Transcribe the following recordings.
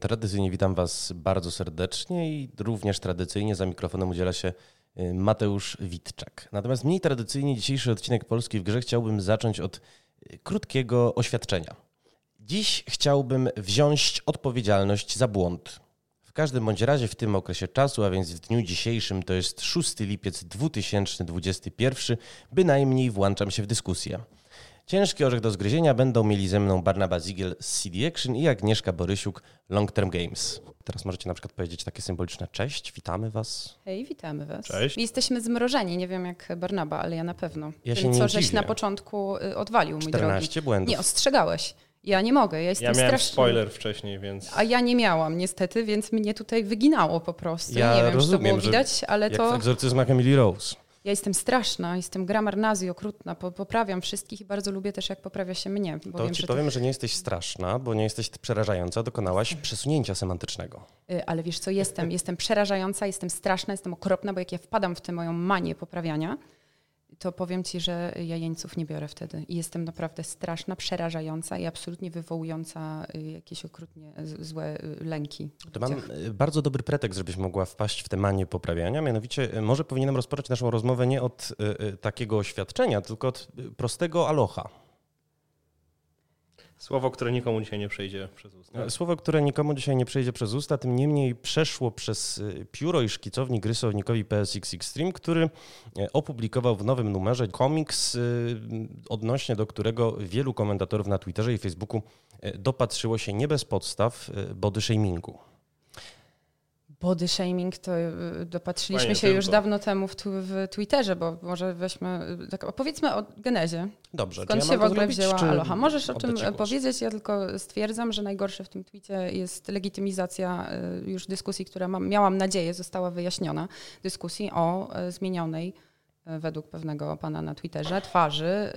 Tradycyjnie witam Was bardzo serdecznie i również tradycyjnie za mikrofonem udziela się y, Mateusz Witczak. Natomiast mniej tradycyjnie dzisiejszy odcinek Polski w Grze chciałbym zacząć od y, krótkiego oświadczenia. Dziś chciałbym wziąć odpowiedzialność za błąd. W każdym bądź razie w tym okresie czasu, a więc w dniu dzisiejszym, to jest 6 lipiec 2021, bynajmniej włączam się w dyskusję. Ciężki orzech do zgryzienia będą mieli ze mną Barnaba Zigiel z CD Action i Agnieszka Borysiuk Long Term Games. Teraz możecie na przykład powiedzieć takie symboliczne cześć, witamy was. Hej, witamy was. Cześć. Jesteśmy zmrożeni, nie wiem jak Barnaba, ale ja na pewno. Ja się Tym, nie co żeś dziwię. na początku y, odwalił, mój 14 drogi. błędów. Nie, ostrzegałeś. Ja nie mogę, ja jestem Ja miałem straszny. spoiler wcześniej, więc. A ja nie miałam niestety, więc mnie tutaj wyginało po prostu. Ja nie wiem, czy to rozumiem, było że widać, ale Jak w to egzorcyzmach Emily Rose. Ja jestem straszna, jestem grammar nazi okrutna, po, poprawiam wszystkich i bardzo lubię też jak poprawia się mnie, bo To wiem, ci że powiem, że nie jesteś straszna, bo nie jesteś przerażająca, dokonałaś przesunięcia semantycznego. Y, Ale wiesz co, jestem, jestem przerażająca, jestem straszna, jestem okropna, bo jak ja wpadam w tę moją manię poprawiania, to powiem ci, że ja jeńców nie biorę wtedy. I jestem naprawdę straszna, przerażająca i absolutnie wywołująca y, jakieś okrutnie złe y, lęki. To mam y, bardzo dobry pretekst, żebyś mogła wpaść w tę manię poprawiania. Mianowicie, może powinienem rozpocząć naszą rozmowę nie od takiego oświadczenia, tylko od prostego aloha. Słowo, które nikomu dzisiaj nie przejdzie przez usta. E, Słowo, które nikomu dzisiaj nie przejdzie przez usta, tym niemniej przeszło przez y, pióro i szkicownik rysownikowi PSX Extreme, który e, opublikował w nowym numerze komiks, odnośnie do którego wielu komentatorów na Twitterze i Facebooku e, dopatrzyło się nie bez podstaw body shamingu. Body shaming to y, dopatrzyliśmy Fajnie, się już tylko. dawno temu w, w Twitterze, bo może weźmy, y, tak, opowiedzmy o genezie. Dobrze, Skąd ja się w to ogóle zrobić, wzięła Aloha? Możesz o tym głos? powiedzieć, ja tylko stwierdzam, że najgorsze w tym twicie jest legitymizacja y, już dyskusji, która mam, miałam nadzieję została wyjaśniona, dyskusji o zmienionej według pewnego pana na Twitterze twarzy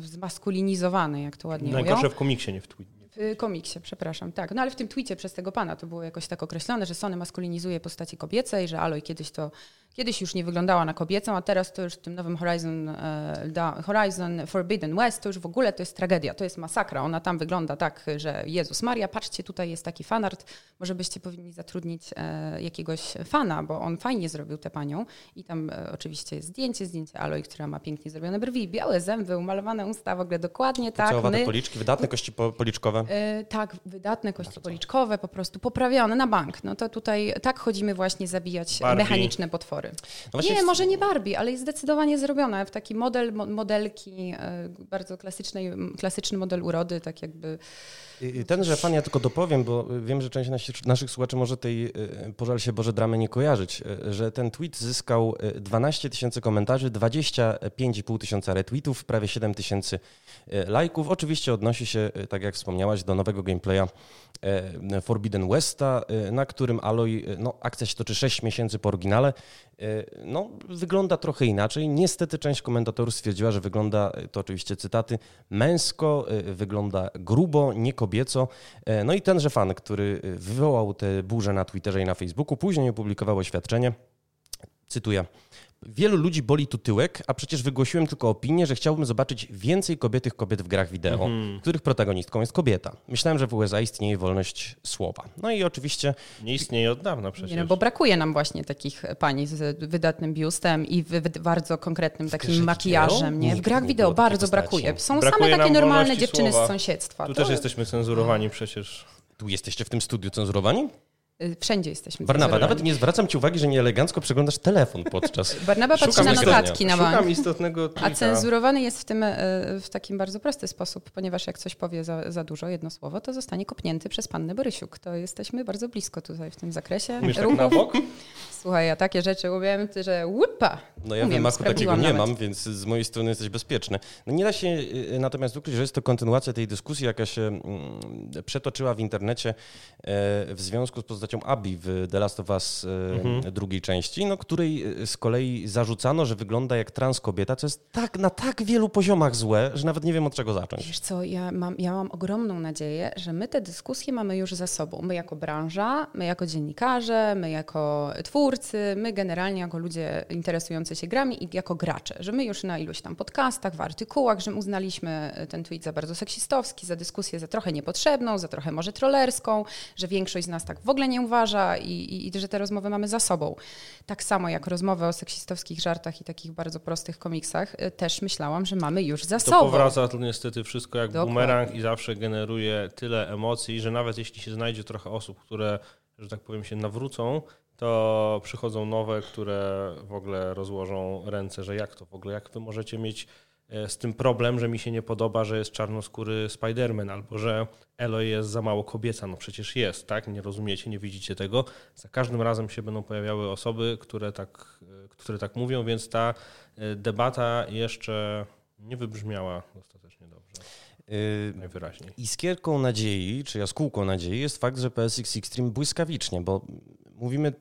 zmaskulinizowanej, jak to ładnie. Najgorsze w komiksie, nie w tweetie. W komiksie, przepraszam, tak. No ale w tym twicie przez tego pana to było jakoś tak określone, że Sony maskulinizuje postaci kobiece i że Aloy kiedyś to kiedyś już nie wyglądała na kobiecą, a teraz to już w tym nowym Horizon, e, Horizon Forbidden West to już w ogóle to jest tragedia, to jest masakra. Ona tam wygląda tak, że Jezus Maria, patrzcie, tutaj jest taki fanart, może byście powinni zatrudnić e, jakiegoś fana, bo on fajnie zrobił tę panią i tam e, oczywiście jest zdjęcie, zdjęcie Aloy, która ma pięknie zrobione brwi, białe zęby, umalowane usta, w ogóle dokładnie tak. Pocałowate my- policzki, wydatne kości po, policzkowe. Tak, wydatne kości policzkowe, po prostu poprawione na bank. No to tutaj tak chodzimy właśnie zabijać Barbie. mechaniczne potwory. No właśnie nie, w- może nie Barbie, ale jest zdecydowanie zrobione w taki model, mo- modelki, e, bardzo klasycznej, klasyczny model urody, tak jakby Tenże fan ja tylko dopowiem, bo wiem, że część nasi, naszych słuchaczy może tej y, pożal się Boże dramy nie kojarzyć, y, że ten tweet zyskał y, 12 tysięcy komentarzy, 25,5 tysiąca retweetów, prawie 7 tysięcy lajków. Oczywiście odnosi się, tak jak wspomniałaś, do nowego gameplaya Forbidden Westa, na którym Aloy, no akcja się toczy 6 miesięcy po oryginale, no wygląda trochę inaczej. Niestety część komentatorów stwierdziła, że wygląda, to oczywiście cytaty, męsko, wygląda grubo, nie kobieco. E, No i tenże fan, który y, wywołał tę burzę na Twitterze i na Facebooku, później opublikował oświadczenie, cytuję, Wielu ludzi boli tu tyłek, a przecież wygłosiłem tylko opinię, że chciałbym zobaczyć więcej kobietych kobiet w grach wideo, Mhm. których protagonistką jest kobieta. Myślałem, że w USA istnieje wolność słowa. No i oczywiście Nie istnieje od dawna przecież. Nie, no bo brakuje nam właśnie takich pani z wydatnym biustem i wy, bardzo konkretnym takim makijażem. Nie? W grach nie wideo bardzo brakuje. Są Brakuje same takie normalne dziewczyny słowa. z sąsiedztwa. Tu To, też jesteśmy cenzurowani przecież. tu jesteście w tym studiu cenzurowani? Y, Wszędzie jesteśmy cenzurowani. nawet nie zwracam ci uwagi, że nieelegancko przeglądasz telefon podczas... Barnaba patrzy na notatki na bank. Szukam istotnego. A cenzurowany jest w tym e, w takim bardzo prosty sposób, ponieważ jak coś powie za, za dużo, jedno słowo, to zostanie kopnięty przez pannę Borysiuk. To jesteśmy bardzo blisko tutaj w tym zakresie. Umiesz tak na bok? Słuchaj, ja takie rzeczy umiem, ty, że łupa. No ja Umiem, wymachu takiego nie nawet. mam, więc z mojej strony jesteś bezpieczny. No nie da się y, natomiast ukryć, że jest to kontynuacja tej dyskusji, jaka się mm, przetoczyła w internecie e, w związku z postacią Abby w The Last of Us e, Mhm. drugiej części, no, której e, z kolei zarzucano, że wygląda jak trans kobieta, co jest tak na tak wielu poziomach złe, że nawet nie wiem od czego zacząć. Wiesz co, ja mam, ja mam ogromną nadzieję, że my te dyskusje mamy już za sobą. My jako branża, my jako dziennikarze, my jako twórcy, my generalnie jako ludzie interesujący się grami i jako gracze. Że my już na iluś tam podcastach, w artykułach, że my uznaliśmy ten tweet za bardzo seksistowski, za dyskusję za trochę niepotrzebną, za trochę może trollerską, że większość z nas tak w ogóle nie uważa i, i, i że te rozmowy mamy za sobą. Tak samo jak rozmowy o seksistowskich żartach i takich bardzo prostych komiksach, y, też myślałam, że mamy już za To sobą. powraca to niestety wszystko jak Dokładnie. bumerang i zawsze generuje tyle emocji, że nawet jeśli się znajdzie trochę osób, które, że tak powiem, się nawrócą, to przychodzą nowe, które w ogóle rozłożą ręce, że jak to w ogóle, jak wy możecie mieć e, z tym problem, że mi się nie podoba, że jest czarnoskóry Spider-Man, albo że Eloy jest za mało kobieca. No przecież jest, tak? Nie rozumiecie, nie widzicie tego. Za każdym razem się będą pojawiały osoby, które tak, e, które tak mówią, więc ta e, debata jeszcze nie wybrzmiała dostatecznie dobrze, Y, najwyraźniej. Iskierką nadziei, czy jaskółką nadziei jest fakt, że PSX Extreme błyskawicznie, bo mówimy,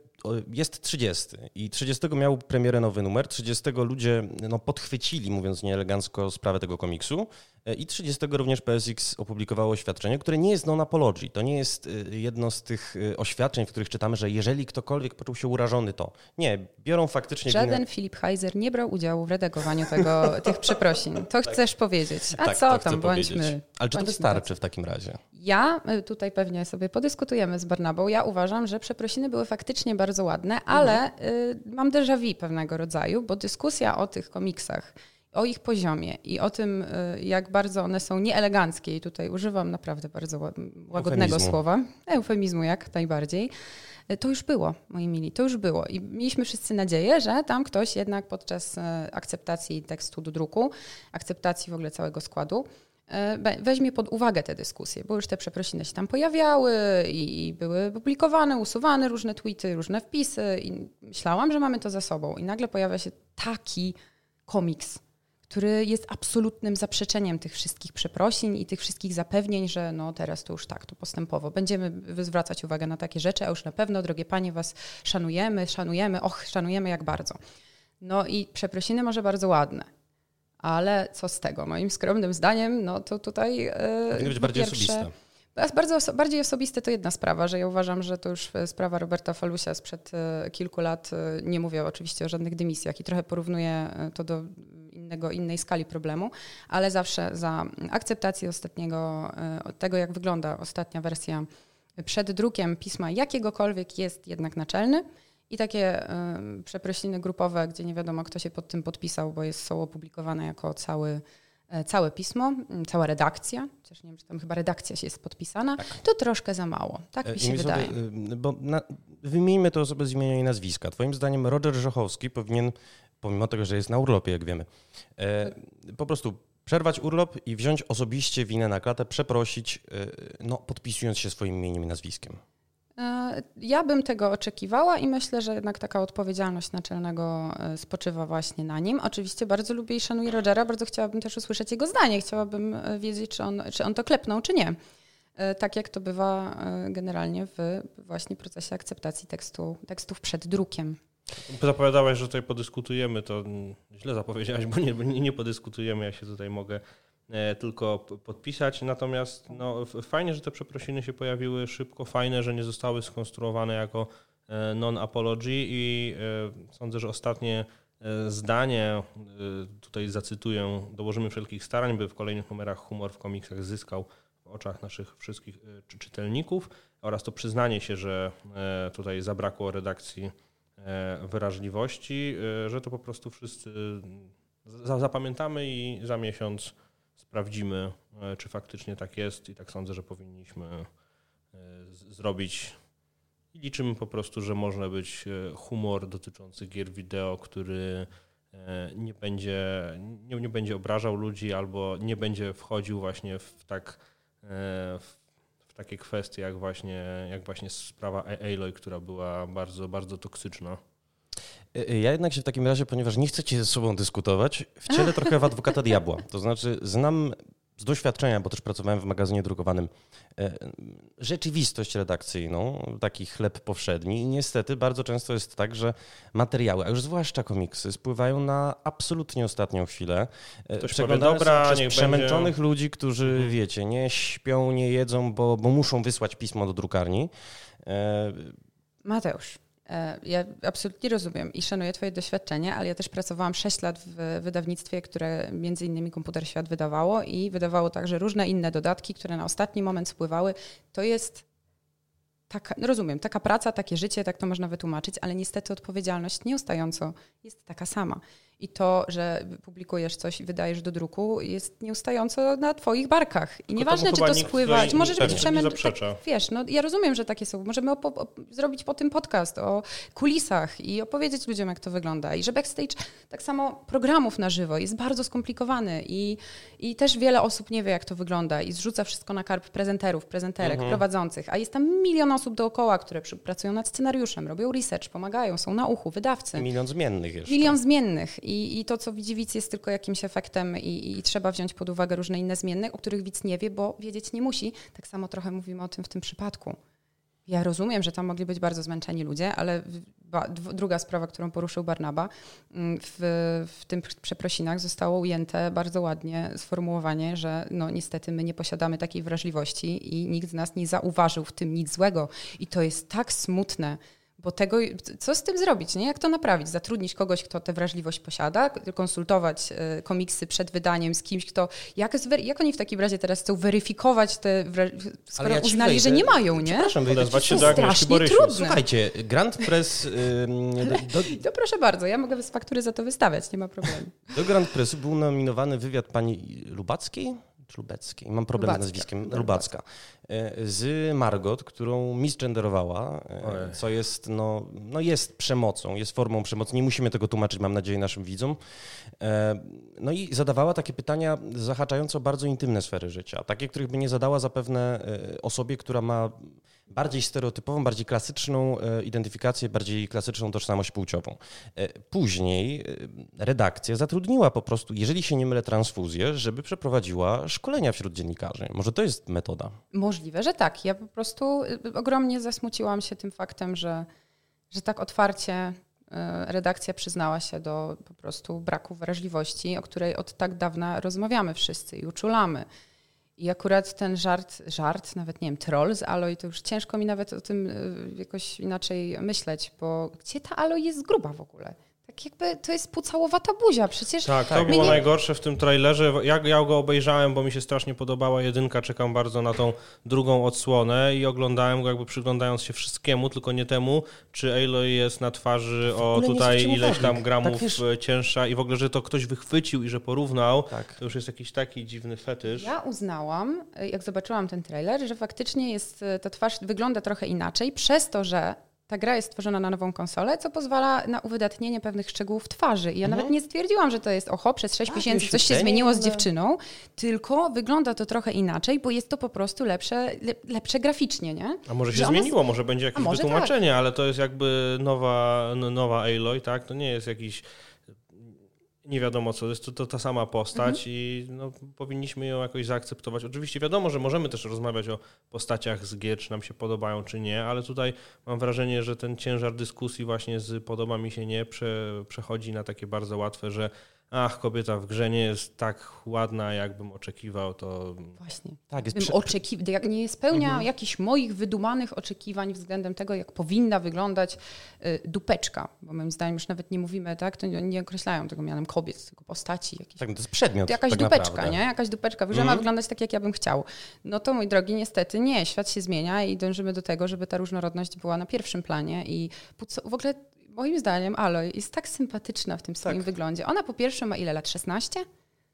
jest 30 i 30 miał premierę nowy numer, 30 ludzie no, podchwycili, mówiąc nieelegancko, sprawę tego komiksu i 30 również PSX opublikowało oświadczenie, które nie jest non-apology. To nie jest y, jedno z tych y, oświadczeń, w których czytamy, że jeżeli ktokolwiek poczuł się urażony, to nie, biorą faktycznie winę- Żaden Filip Heiser nie brał udziału w redagowaniu tego, tych przeprosin. To chcesz powiedzieć. A Tak, co tam, powiedzieć. bądźmy. Ale czy to wystarczy w takim razie? Ja tutaj pewnie sobie podyskutujemy z Barnabą. Ja uważam, że przeprosiny były faktycznie bardzo ładne, ale y, mam déjà vu pewnego rodzaju, bo dyskusja o tych komiksach, o ich poziomie i o tym, y, jak bardzo one są nieeleganckie, i tutaj używam naprawdę bardzo łagodnego Eufemizmu. słowa, eufemizmu jak najbardziej, y, to już było, moi mili, to już było. I mieliśmy wszyscy nadzieję, że tam ktoś jednak podczas y, akceptacji tekstu do druku, akceptacji w ogóle całego składu, we- weźmie pod uwagę te dyskusje, bo już te przeprosiny się tam pojawiały i były publikowane, usuwane różne tweety, różne wpisy i myślałam, że mamy to za sobą. I nagle pojawia się taki komiks, który jest absolutnym zaprzeczeniem tych wszystkich przeprosin i tych wszystkich zapewnień, że no teraz to już tak, to postępowo. Będziemy zwracać uwagę na takie rzeczy, a już na pewno, drogie panie, was szanujemy, szanujemy, och, szanujemy jak bardzo. No i przeprosiny może bardzo ładne, ale co z tego? Moim skromnym zdaniem, no to tutaj. e, Powinny być bardziej pierwsze- osobiste. Bardzo, oso- bardziej osobiste to jedna sprawa, że ja uważam, że to już e, sprawa Roberta Falusia sprzed e, kilku lat. Nie mówię oczywiście o żadnych dymisjach i trochę porównuję to do innego, innej skali problemu, ale zawsze za akceptację ostatniego, e, tego jak wygląda ostatnia wersja przed drukiem pisma jakiegokolwiek jest jednak naczelny. I takie y, przeprosiny grupowe, gdzie nie wiadomo, kto się pod tym podpisał, bo jest, są opublikowane jako cały, e, całe pismo, cała redakcja, chociaż nie wiem, czy tam chyba redakcja się jest podpisana, to troszkę za mało. Tak E, mi się słowy, wydaje. y, Bo na, wymienijmy to osobę z imienia i nazwiska. Twoim zdaniem Roger Żochowski powinien, pomimo tego, że jest na urlopie, jak wiemy, e, po prostu przerwać urlop i wziąć osobiście winę na klatę, przeprosić, e, no, podpisując się swoim imieniem i nazwiskiem. E, Ja bym tego oczekiwała i myślę, że jednak taka odpowiedzialność naczelnego e, spoczywa właśnie na nim. Oczywiście bardzo lubię i szanuję Rogera, bardzo chciałabym też usłyszeć jego zdanie. Chciałabym e, wiedzieć, czy on, czy on to klepnął, czy nie. Tak jak to bywa generalnie w właśnie procesie akceptacji tekstu, tekstów przed drukiem. Zapowiadałeś, że tutaj podyskutujemy, to źle zapowiedziałeś, bo nie, nie, nie podyskutujemy, ja się tutaj mogę tylko p- podpisać. Natomiast no, fajnie, że te przeprosiny się pojawiły szybko, fajne, że nie zostały skonstruowane jako e, non-apology i e, sądzę, że ostatnie e, zdanie, e, tutaj zacytuję, dołożymy wszelkich starań, by w kolejnych numerach humor w komiksach zyskał w oczach naszych wszystkich e, czy- czytelników oraz to przyznanie się, że e, tutaj zabrakło redakcji e, wyraźliwości, e, że to po prostu wszyscy za- zapamiętamy i za miesiąc sprawdzimy, e, czy faktycznie tak jest i tak sądzę, że powinniśmy e, zrobić. Liczymy po prostu, że można być e, humor dotyczący gier wideo, który nie będzie, nie, nie będzie obrażał ludzi albo nie będzie wchodził właśnie w tak w, takie kwestie jak właśnie, jak właśnie sprawa Aloy, która była bardzo, bardzo toksyczna. E, e, Ja jednak się w takim razie, ponieważ nie chcecie ze sobą dyskutować, wcielę trochę w adwokata diabła. To znaczy, znam z doświadczenia, bo też pracowałem w magazynie drukowanym, e, rzeczywistość redakcyjną, taki chleb powszedni i niestety bardzo często jest tak, że materiały, a już zwłaszcza komiksy, spływają na absolutnie ostatnią chwilę. Ktoś powie, Przeglądane dobra, przez przemęczonych będzie. ludzi, którzy, Mhm. wiecie, nie śpią, nie jedzą, bo, bo muszą wysłać pismo do drukarni. E, Mateusz, e, ja absolutnie rozumiem i szanuję Twoje doświadczenie, ale ja też pracowałam 6 lat w wydawnictwie, które między innymi Komputer Świat wydawało i wydawało także różne inne dodatki, które na ostatni moment spływały. To jest taka, no rozumiem, taka praca, takie życie, tak to można wytłumaczyć, ale niestety odpowiedzialność nieustająco jest taka sama. I to, że publikujesz coś i wydajesz do druku, jest nieustająco na Twoich barkach. I nieważne, czy to spływa, możesz pewnie być przemęczony. zaprzecza. Tak, wiesz, no ja rozumiem, że takie są. Możemy zrobić po tym podcast o kulisach i opowiedzieć ludziom, jak to wygląda. I że backstage, tak samo programów na żywo jest bardzo skomplikowany i, i też wiele osób nie wie, jak to wygląda i zrzuca wszystko na karp prezenterów, prezenterek, Mhm. prowadzących. A jest tam milion osób dookoła, które pracują nad scenariuszem, robią research, pomagają, są na uchu, wydawcy. milion zmiennych jeszcze. Milion zmiennych I, i to, co widzi widz, jest tylko jakimś efektem i, i trzeba wziąć pod uwagę różne inne zmienne, o których widz nie wie, bo wiedzieć nie musi. Tak samo trochę mówimy o tym w tym przypadku. Ja rozumiem, że tam mogli być bardzo zmęczeni ludzie, ale druga sprawa, którą poruszył Barnaba, mm, w, w tym przeprosinach zostało ujęte bardzo ładnie sformułowanie, że no niestety my nie posiadamy takiej wrażliwości i nikt z nas nie zauważył w tym nic złego. I to jest tak smutne, bo tego, co z tym zrobić, nie? Jak to naprawić? Zatrudnić kogoś, kto tę wrażliwość posiada, konsultować e, komiksy przed wydaniem z kimś, kto... Jak, jak oni w takim razie teraz chcą weryfikować te... wra- Skoro ja uznali, że wejdę- nie mają, nie? Przepraszam, Odezwać się do. Agnieszki strasznie Borysiuk. trudne. Słuchajcie, Grand Press, ym, do, To proszę bardzo, ja mogę z faktury za to wystawiać, nie ma problemu. do Grand Pressu był nominowany wywiad pani Lubackiej, czy Lubeckiej, mam problem Lubacka. z nazwiskiem, Lubacka. E, z Margot, którą misgenderowała, e, Ojej. co jest, no, no jest przemocą, jest formą przemocy. Nie musimy tego tłumaczyć, mam nadzieję, naszym widzom. E, No i zadawała takie pytania zahaczające o bardzo intymne sfery życia, takie, których by nie zadała zapewne osobie, która ma bardziej stereotypową, bardziej klasyczną e, identyfikację, bardziej klasyczną tożsamość płciową. E, Później e, redakcja zatrudniła po prostu, jeżeli się nie mylę, transfuzję, żeby przeprowadziła szkolenia wśród dziennikarzy. Może to jest metoda. Możliwe, że tak. Ja po prostu ogromnie zasmuciłam się tym faktem, że, że tak otwarcie redakcja przyznała się do po prostu braku wrażliwości, o której od tak dawna rozmawiamy wszyscy i uczulamy. I akurat ten żart, żart, nawet nie wiem, troll z Aloj, to już ciężko mi nawet o tym y, jakoś inaczej myśleć, bo gdzie ta Aloj jest gruba w ogóle? Tak jakby to jest pucałowata buzia, przecież Tak, to Tak, było nie- najgorsze w tym trailerze. Ja, ja go obejrzałem, bo mi się strasznie podobała jedynka. Czekam bardzo na tą drugą odsłonę i oglądałem go jakby przyglądając się wszystkiemu, tylko nie temu, czy Aloy jest na twarzy o tutaj ileś tam uwagi. gramów Tak, wiesz- e, cięższa i w ogóle, że to ktoś wychwycił i że porównał. Tak. To już jest jakiś taki dziwny fetysz. Ja uznałam, y, jak zobaczyłam ten trailer, że faktycznie jest, y, ta twarz wygląda trochę inaczej, przez to, że ta gra jest stworzona na nową konsolę, co pozwala na uwydatnienie pewnych szczegółów twarzy. I ja nawet nie stwierdziłam, że to jest oho, przez 6 Tak, miesięcy coś się zmieniło z dziewczyną, tylko wygląda to trochę inaczej, bo jest to po prostu lepsze, le, lepsze graficznie, nie? A może się Że zmieniło, może będzie jakieś może wytłumaczenie, ale to jest jakby nowa, nowa Aloy, tak? To nie jest jakiś nie wiadomo co, jest to, to ta sama postać i no, powinniśmy ją jakoś zaakceptować. Oczywiście wiadomo, że możemy też rozmawiać o postaciach z gier, czy nam się podobają, czy nie, ale tutaj mam wrażenie, że ten ciężar dyskusji właśnie z podoba mi się nie prze, przechodzi na takie bardzo łatwe, że ach, kobieta w grze nie jest tak ładna, jakbym oczekiwał, to Właśnie. Tak, jest Bym prze- oczekiw- jak nie spełnia Mhm. jakichś moich wydumanych oczekiwań względem tego, jak powinna wyglądać y, dupeczka, bo moim zdaniem już nawet nie mówimy, tak, to nie, nie określają tego mianem kobiet, tylko postaci jakieś. Tak, to jest przedmiot. To jakaś tak dupeczka, naprawdę. nie? Jakaś dupeczka. W grze ma wyglądać tak, jak ja bym chciał. No to mój drogi, niestety nie. Świat się zmienia i dążymy do tego, żeby ta różnorodność była na pierwszym planie i w ogóle moim zdaniem Aloy jest tak sympatyczna w tym swoim Tak. wyglądzie. Ona po pierwsze ma ile lat? 16?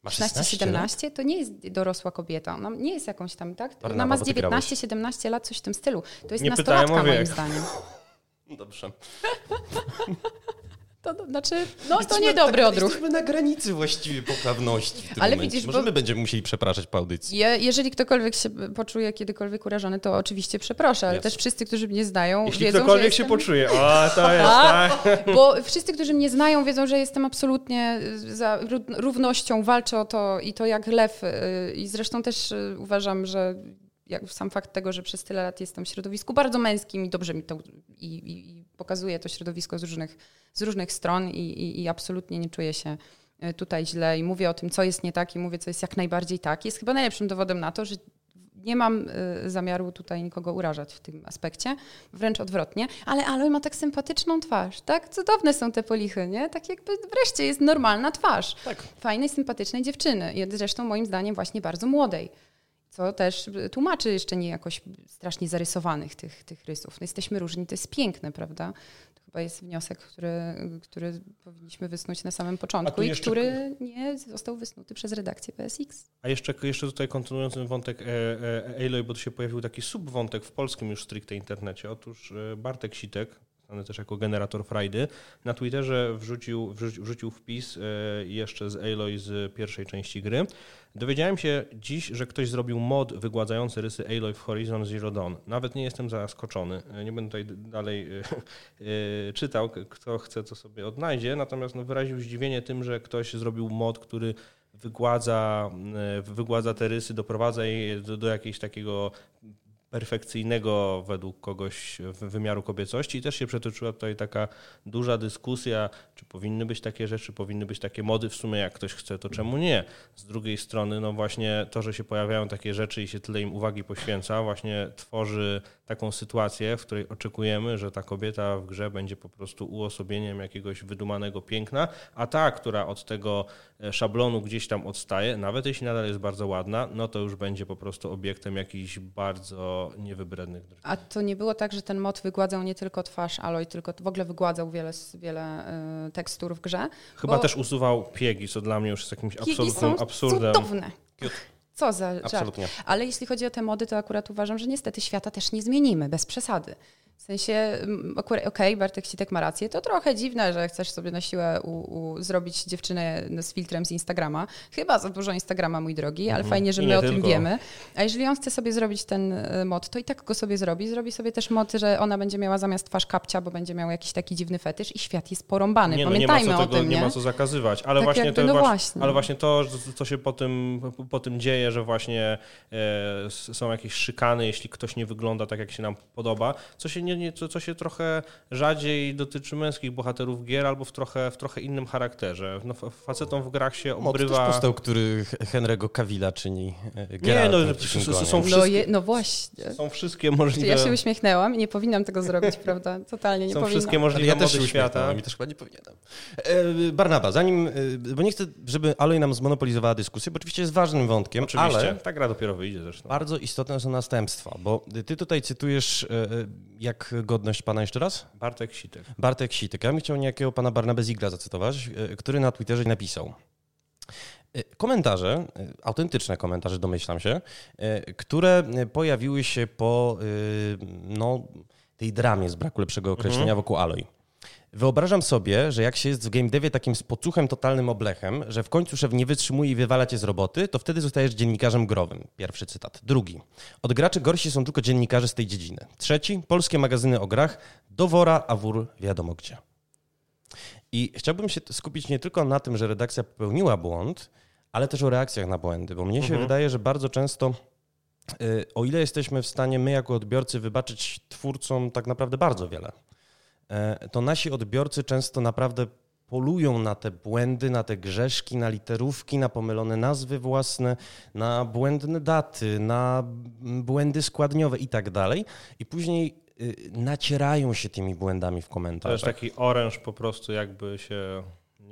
Ma 16-17 to nie jest dorosła kobieta. Ona nie jest jakąś tam, tak? Ona Barnaba, ma z bo ty grałeś. 19-17 lat, coś w tym stylu. To jest Nie nastolatka moim zdaniem. Dobrze. To, to znaczy, no to niedobry tak, odruch. Jesteśmy na granicy właściwie poprawności w tym Ale momencie. widzisz, Może bo- my będziemy musieli przepraszać po audycji. Je, jeżeli ktokolwiek się poczuje kiedykolwiek urażony, to oczywiście przeproszę, ale też wszyscy, którzy mnie znają, Jeśli wiedzą, ktokolwiek że się jestem... poczuje, o, to jest A, tak. Bo wszyscy, którzy mnie znają, wiedzą, że jestem absolutnie za ró- równością, walczę o to i to jak lew. y, I zresztą też y, uważam, że jak sam fakt tego, że przez tyle lat jestem w środowisku bardzo męskim i dobrze mi to i, i pokazuje to środowisko z różnych, z różnych stron i, i, i absolutnie nie czuję się y, tutaj źle i mówię o tym, co jest nie tak i mówię, co jest jak najbardziej tak. Jest chyba najlepszym dowodem na to, że nie mam y, zamiaru tutaj nikogo urażać w tym aspekcie, wręcz odwrotnie, ale Aloy ma tak sympatyczną twarz, tak? Cudowne są te polichy, nie? Tak jakby wreszcie jest normalna twarz. Tak. Fajnej, sympatycznej dziewczyny i zresztą moim zdaniem właśnie bardzo młodej. Co też tłumaczy jeszcze nie jakoś strasznie zarysowanych tych, tych rysów. No jesteśmy różni, to jest piękne, prawda? To chyba jest wniosek, który, który powinniśmy wysnuć na samym początku i jeszcze- który nie został wysnuty przez redakcję PSX. A jeszcze, jeszcze tutaj kontynuując ten wątek e, e, bo tu się pojawił taki subwątek w polskim już stricte internecie. Otóż e, Bartek Sitek, znany też jako generator frajdy, na Twitterze wrzucił, wrzucił, wrzucił wpis e, jeszcze z Aloy z pierwszej części gry. Dowiedziałem się dziś, że ktoś zrobił mod wygładzający rysy Aloy w Horizon Zero Dawn. Nawet nie jestem zaskoczony. E, Nie będę tutaj dalej e, czytał, kto chce, to sobie odnajdzie. Natomiast no, wyraził zdziwienie tym, że ktoś zrobił mod, który wygładza, wygładza te rysy, doprowadza je do, do jakiegoś takiego perfekcyjnego według kogoś wymiaru kobiecości i też się przetoczyła tutaj taka duża dyskusja, czy powinny być takie rzeczy, powinny być takie mody, w sumie jak ktoś chce, to czemu nie? Z drugiej strony, no właśnie to, że się pojawiają takie rzeczy i się tyle im uwagi poświęca, właśnie tworzy taką sytuację, w której oczekujemy, że ta kobieta w grze będzie po prostu uosobieniem jakiegoś wydumanego piękna, a ta, która od tego e, szablonu gdzieś tam odstaje, nawet jeśli nadal jest bardzo ładna, no to już będzie po prostu obiektem jakichś bardzo niewybrednych. A to nie było tak, że ten mod wygładzał nie tylko twarz Aloy, tylko w ogóle wygładzał wiele, wiele y, tekstur w grze. Chyba też usuwał piegi, co dla mnie już jest jakimś absolutnym absurdem. cudowne. Co za żart. Absolutnie. Ale jeśli chodzi o te mody, to akurat uważam, że niestety świata też nie zmienimy, bez przesady. W sensie, mm, okej, Bartek Sitek ma rację, to trochę dziwne, że chcesz sobie na siłę u, u, zrobić dziewczynę z filtrem z Instagrama. Chyba za dużo Instagrama, mój drogi, ale fajnie, że my o tym tylko. wiemy. A jeżeli on chce sobie zrobić ten y, mod, to i tak go sobie zrobi. Zrobi sobie też mod, że ona będzie miała zamiast twarz kapcia, bo będzie miał jakiś taki dziwny fetysz i świat jest porąbany. Nie, no, nie ma Pamiętajmy co o tego, tym, nie nie? ma co zakazywać, ale Tak właśnie jakby, to no właśnie, ale właśnie to, co się po tym, po tym dzieje, że właśnie e, są jakieś szykany, jeśli ktoś nie wygląda tak, jak się nam podoba, co się, nie, nie, co, co się trochę rzadziej dotyczy męskich bohaterów gier albo w trochę, w trochę innym charakterze. No, fa- facetom w grach się Mod też obrywa... powstał, który Henry'ego Cavilla czyni e, Nie, no, są No, wszystkie- je, no właśnie. Są wszystkie możliwe... ja się uśmiechnęłam i nie powinnam tego zrobić, prawda? Totalnie nie są powinnam. wszystkie Ale możliwe ja też mody się świata. uśmiechnąłem i też chyba nie powinienem. E, Barnaba, zanim, e, bo nie chcę, żeby Aloy nam zmonopolizowała dyskusję, bo oczywiście jest ważnym wątkiem, Oczywiście, ale ta gra dopiero wyjdzie zresztą. bardzo istotne są następstwa, bo ty tutaj cytujesz, e, e, jak godność pana jeszcze raz? Bartek Sitek. Bartek Sitek. Ja bym chciał niejakiego pana Barnabę Zigla zacytować, e, który na Twitterze napisał. E, Komentarze, e, autentyczne komentarze, domyślam się, które pojawiły się po no, tej dramie z braku lepszego określenia wokół Aloy. Wyobrażam sobie, że jak się jest w game devie takim spocuchem, totalnym oblechem, że w końcu szef nie wytrzymuje i wywala cię z roboty, to wtedy zostajesz dziennikarzem growym. Pierwszy cytat. Drugi. Od graczy gorsi są tylko dziennikarze z tej dziedziny. Trzeci. Polskie magazyny o grach. Do wora, a wór wiadomo gdzie. I chciałbym się skupić nie tylko na tym, że redakcja popełniła błąd, ale też o reakcjach na błędy, bo mnie się wydaje, że bardzo często, y, o ile jesteśmy w stanie my jako odbiorcy wybaczyć twórcom tak naprawdę bardzo wiele, to nasi odbiorcy często naprawdę polują na te błędy, na te grzeszki, na literówki, na pomylone nazwy własne, na błędne daty, na błędy składniowe i tak dalej. I później y, nacierają się tymi błędami w To jest komentarzach. taki oręż po prostu jakby się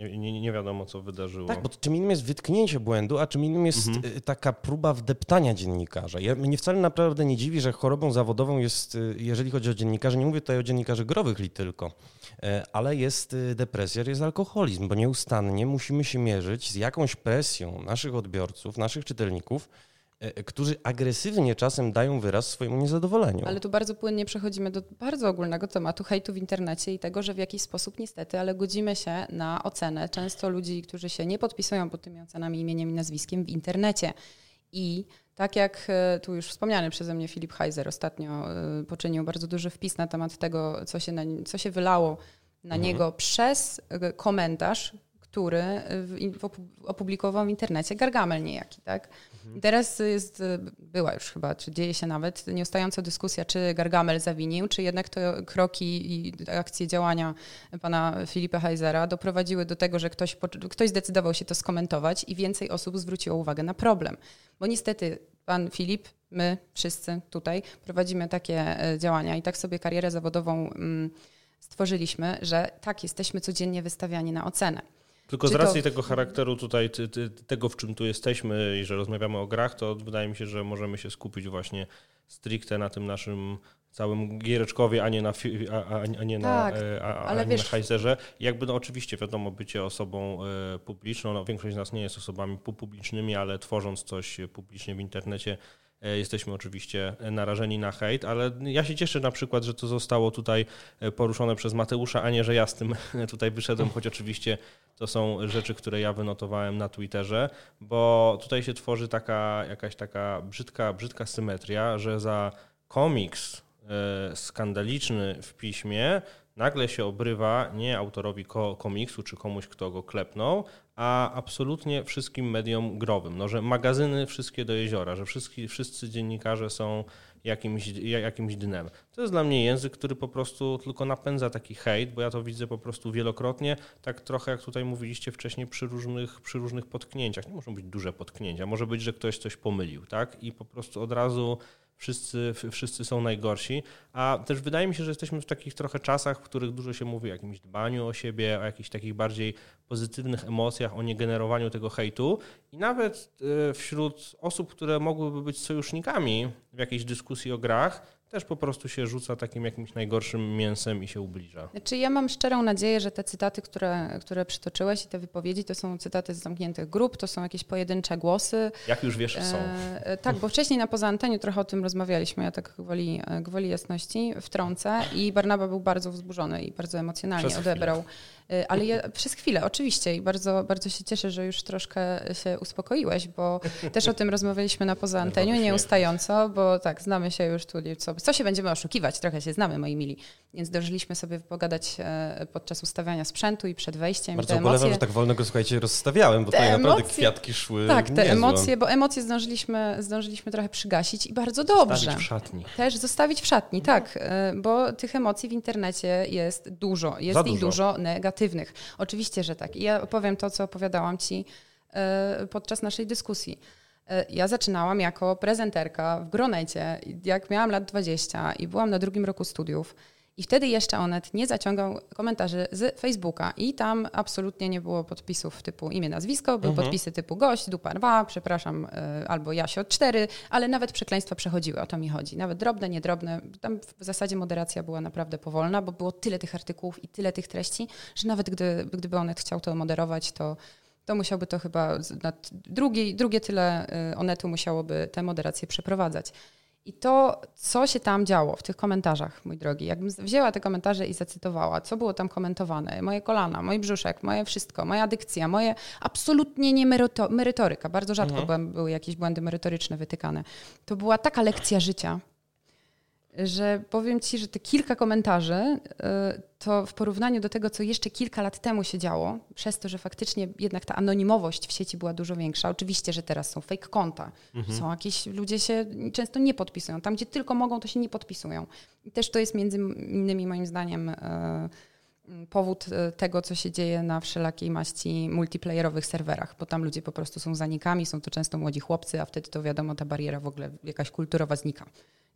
nie, nie, nie wiadomo co wydarzyło. Tak, bo czym innym jest wytknięcie błędu, a czym innym jest y, taka próba wdeptania dziennikarza. Ja, mnie wcale naprawdę nie dziwi, że chorobą zawodową jest, y, jeżeli chodzi o dziennikarzy, nie mówię tutaj o dziennikarzy growych li tylko, e, ale jest y, depresja, jest alkoholizm, bo nieustannie musimy się mierzyć z jakąś presją naszych odbiorców, naszych czytelników, którzy agresywnie czasem dają wyraz swojemu niezadowoleniu. Ale tu bardzo płynnie przechodzimy do bardzo ogólnego tematu hejtu w internecie i tego, że w jakiś sposób niestety, ale godzimy się na ocenę często ludzi, którzy się nie podpisują pod tymi ocenami imieniem i nazwiskiem w internecie. I tak jak e, tu już wspomniany przeze mnie Filip Heiser ostatnio e, poczynił bardzo duży wpis na temat tego, co się, na, co się wylało na mhm. niego przez komentarz który opublikował w internecie Gargamel niejaki, tak? Mhm. Teraz jest, była już chyba, czy dzieje się nawet, nieustająca dyskusja, czy Gargamel zawinił, czy jednak to kroki i akcje działania pana Filipa Heisera doprowadziły do tego, że ktoś, ktoś zdecydował się to skomentować i więcej osób zwróciło uwagę na problem. Bo niestety pan Filip, my wszyscy tutaj prowadzimy takie e, działania i tak sobie karierę zawodową mm, stworzyliśmy, że tak, jesteśmy codziennie wystawiani na ocenę. Tylko Czy z racji to... tego charakteru tutaj, ty, ty, tego w czym tu jesteśmy i że rozmawiamy o grach, to wydaje mi się, że możemy się skupić właśnie stricte na tym naszym całym giereczkowie, a nie na, a, a nie tak, na, a, a nie wiesz... na Heizerze. Jakby no oczywiście wiadomo, bycie osobą e, publiczną, no większość z nas nie jest osobami publicznymi, ale tworząc coś publicznie w internecie E, jesteśmy oczywiście narażeni na hejt, ale ja się cieszę na przykład, że to zostało tutaj e, poruszone przez Mateusza, a nie, że ja z tym tutaj wyszedłem, choć oczywiście to są rzeczy, które ja wynotowałem na Twitterze, bo tutaj się tworzy taka jakaś taka brzydka, brzydka symetria, że za komiks e, skandaliczny w piśmie nagle się obrywa nie autorowi komiksu czy komuś, kto go klepnął, a absolutnie wszystkim mediom growym. No, że magazyny wszystkie do jeziora, że wszyscy, wszyscy dziennikarze są jakimś, jakimś dnem. To jest dla mnie język, który po prostu tylko napędza taki hejt, bo ja to widzę po prostu wielokrotnie, tak trochę jak tutaj mówiliście wcześniej przy różnych, przy różnych potknięciach. Nie muszą być duże potknięcia, może być, że ktoś coś pomylił, tak? I po prostu od razu wszyscy, wszyscy są najgorsi, a też wydaje mi się, że jesteśmy w takich trochę czasach, w których dużo się mówi o jakimś dbaniu o siebie, o jakichś takich bardziej pozytywnych emocjach, o niegenerowaniu tego hejtu. I nawet e, wśród osób, które mogłyby być sojusznikami w jakiejś dyskusji o grach, też po prostu się rzuca takim jakimś najgorszym mięsem i się ubliża. Znaczy ja mam szczerą nadzieję, że te cytaty, które, które przytoczyłeś i te wypowiedzi, to są cytaty z zamkniętych grup, to są jakieś pojedyncze głosy. Jak już wiesz, są. E, tak, bo wcześniej na poza anteniu trochę o tym rozmawialiśmy, ja tak gwoli, gwoli jasności wtrącę i Barnaba był bardzo wzburzony i bardzo emocjonalnie Przez odebrał. Chwilę Y, ale ja, przez chwilę, oczywiście i bardzo, bardzo się cieszę, że już troszkę się uspokoiłeś, bo też o tym rozmawialiśmy na poza anteniu nieustająco, bo tak, znamy się już tu, co, co się będziemy oszukiwać, trochę się znamy, moi mili, więc dożyliśmy sobie pogadać e, podczas ustawiania sprzętu i przed wejściem. Bardzo ubolewam, że tak wolno go, słuchajcie, rozstawiałem, bo tutaj naprawdę kwiatki szły Tak, te niezłe. emocje, bo emocje zdążyliśmy, zdążyliśmy trochę przygasić i bardzo dobrze. Zostawić w szatni. Też zostawić w szatni, tak, e, bo tych emocji w internecie jest dużo, jest Za ich dużo, dużo negatywnych. Oczywiście, że tak. I ja opowiem to, co opowiadałam Ci e, podczas naszej dyskusji. E, ja zaczynałam jako prezenterka w Gronecie, jak miałam lat 20 i byłam na drugim roku studiów. I wtedy jeszcze Onet nie zaciągał komentarzy z Facebooka i tam absolutnie nie było podpisów typu imię, nazwisko, były mhm. podpisy typu gość, dupa 2, przepraszam, y, albo Jasio 4, ale nawet przekleństwa przechodziły, o to mi chodzi. Nawet drobne, niedrobne. Tam w zasadzie moderacja była naprawdę powolna, bo było tyle tych artykułów i tyle tych treści, że nawet gdy, gdyby Onet chciał to moderować, to to musiałby to chyba, drugie, drugie tyle y, Onetu musiałoby tę moderację przeprowadzać. I to, co się tam działo w tych komentarzach, mój drogi, jakbym wzięła te komentarze i zacytowała, co było tam komentowane, moje kolana, mój brzuszek, moje wszystko, moja dykcja, moje absolutnie nie merytoryka, bardzo rzadko mhm. były jakieś błędy merytoryczne wytykane. To była taka lekcja życia, że powiem Ci, że te kilka komentarzy y, to w porównaniu do tego, co jeszcze kilka lat temu się działo, przez to, że faktycznie jednak ta anonimowość w sieci była dużo większa. Oczywiście, że teraz są fake konta, mhm. są jakieś, ludzie się często nie podpisują. Tam, gdzie tylko mogą, to się nie podpisują. I też to jest między innymi moim zdaniem y, powód y, tego, co się dzieje na wszelakiej maści multiplayerowych serwerach, bo tam ludzie po prostu są zanikami, są to często młodzi chłopcy, a wtedy to wiadomo, ta bariera w ogóle jakaś kulturowa znika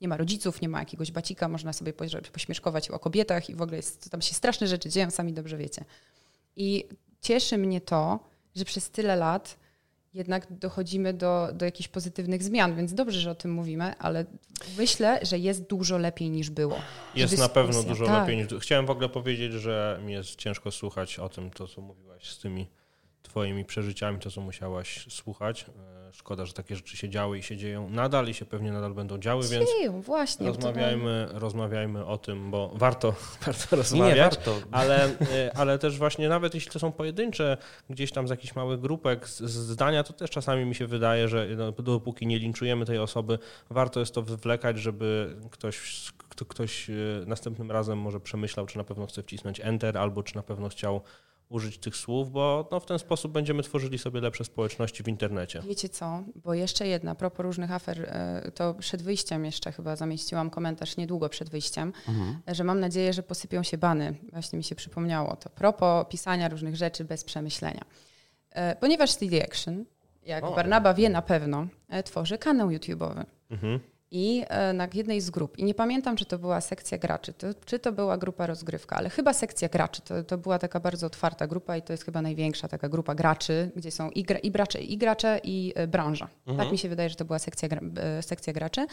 nie ma rodziców, nie ma jakiegoś bacika, można sobie pośmieszkować o kobietach i w ogóle jest, tam się straszne rzeczy dzieją, sami dobrze wiecie. I cieszy mnie to, że przez tyle lat jednak dochodzimy do, do jakichś pozytywnych zmian, więc dobrze, że o tym mówimy, ale myślę, że jest dużo lepiej niż było. Jest na pewno dużo tak. lepiej niż... Chciałem w ogóle powiedzieć, że mi jest ciężko słuchać o tym, to co mówiłaś z tymi Twoimi przeżyciami, to co musiałaś słuchać. E, szkoda, że takie rzeczy się działy i się dzieją nadal i się pewnie nadal będą działy, więc Dzieją, właśnie. rozmawiajmy, rozmawiajmy o tym, bo warto, warto rozmawiać. Nie, warto. Ale, e, ale też właśnie nawet jeśli to są pojedyncze, gdzieś tam z jakichś małych grupek, z, z zdania, to też czasami mi się wydaje, że no, dopóki nie linczujemy tej osoby, warto jest to wywlekać, żeby ktoś, kto, ktoś e, następnym razem może przemyślał, czy na pewno chce wcisnąć enter, albo czy na pewno chciał użyć tych słów, bo no, w ten sposób będziemy tworzyli sobie lepsze społeczności w internecie. Wiecie co, bo jeszcze jedna, a propos różnych afer, e, to przed wyjściem jeszcze chyba zamieściłam komentarz niedługo przed wyjściem, Mhm. że mam nadzieję, że posypią się bany. Właśnie mi się przypomniało to. Propos pisania różnych rzeczy bez przemyślenia. E, Ponieważ CD Action, jak O. Barnaba wie na pewno, e, tworzy kanał YouTube'owy. Mhm. I e, na jednej z grup, i nie pamiętam, czy to była sekcja graczy, to, czy to była grupa rozgrywka, ale chyba sekcja graczy. To, to była taka bardzo otwarta grupa i to jest chyba największa taka grupa graczy, gdzie są i, gra, i, bracze, i gracze, i e, branża. Tak mi się wydaje, że to była sekcja, sekcja graczy.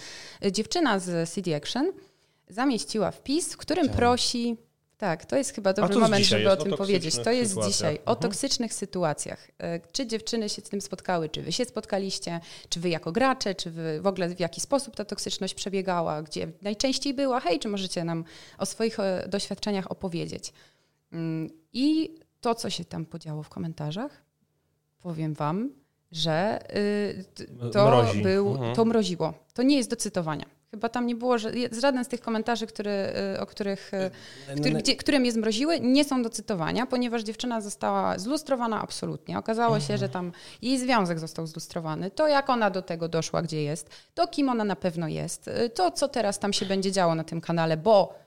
E, Dziewczyna z CD Action zamieściła wpis, w którym prosi. Tak, to jest chyba dobry moment, żeby o tym powiedzieć. To jest sytuacjach. dzisiaj o Mhm. toksycznych sytuacjach. E, Czy dziewczyny się z tym spotkały, czy wy się spotkaliście, czy wy jako gracze, czy wy w ogóle w jaki sposób ta toksyczność przebiegała, gdzie najczęściej była? Hej, czy możecie nam o swoich e, doświadczeniach opowiedzieć? Mm, I to, co się tam podziało w komentarzach, powiem wam, że y, to, Mrozi. był, Mhm. to mroziło. To nie jest do cytowania. Chyba tam nie było, że żaden z tych komentarzy, który, y, o których, y, który, gdzie, które mnie zmroziły, nie są do cytowania, ponieważ dziewczyna została zlustrowana absolutnie. Okazało się, że tam jej związek został zlustrowany. To, jak ona do tego doszła, gdzie jest, to, kim ona na pewno jest, y, to, co teraz tam się będzie działo na tym kanale, bo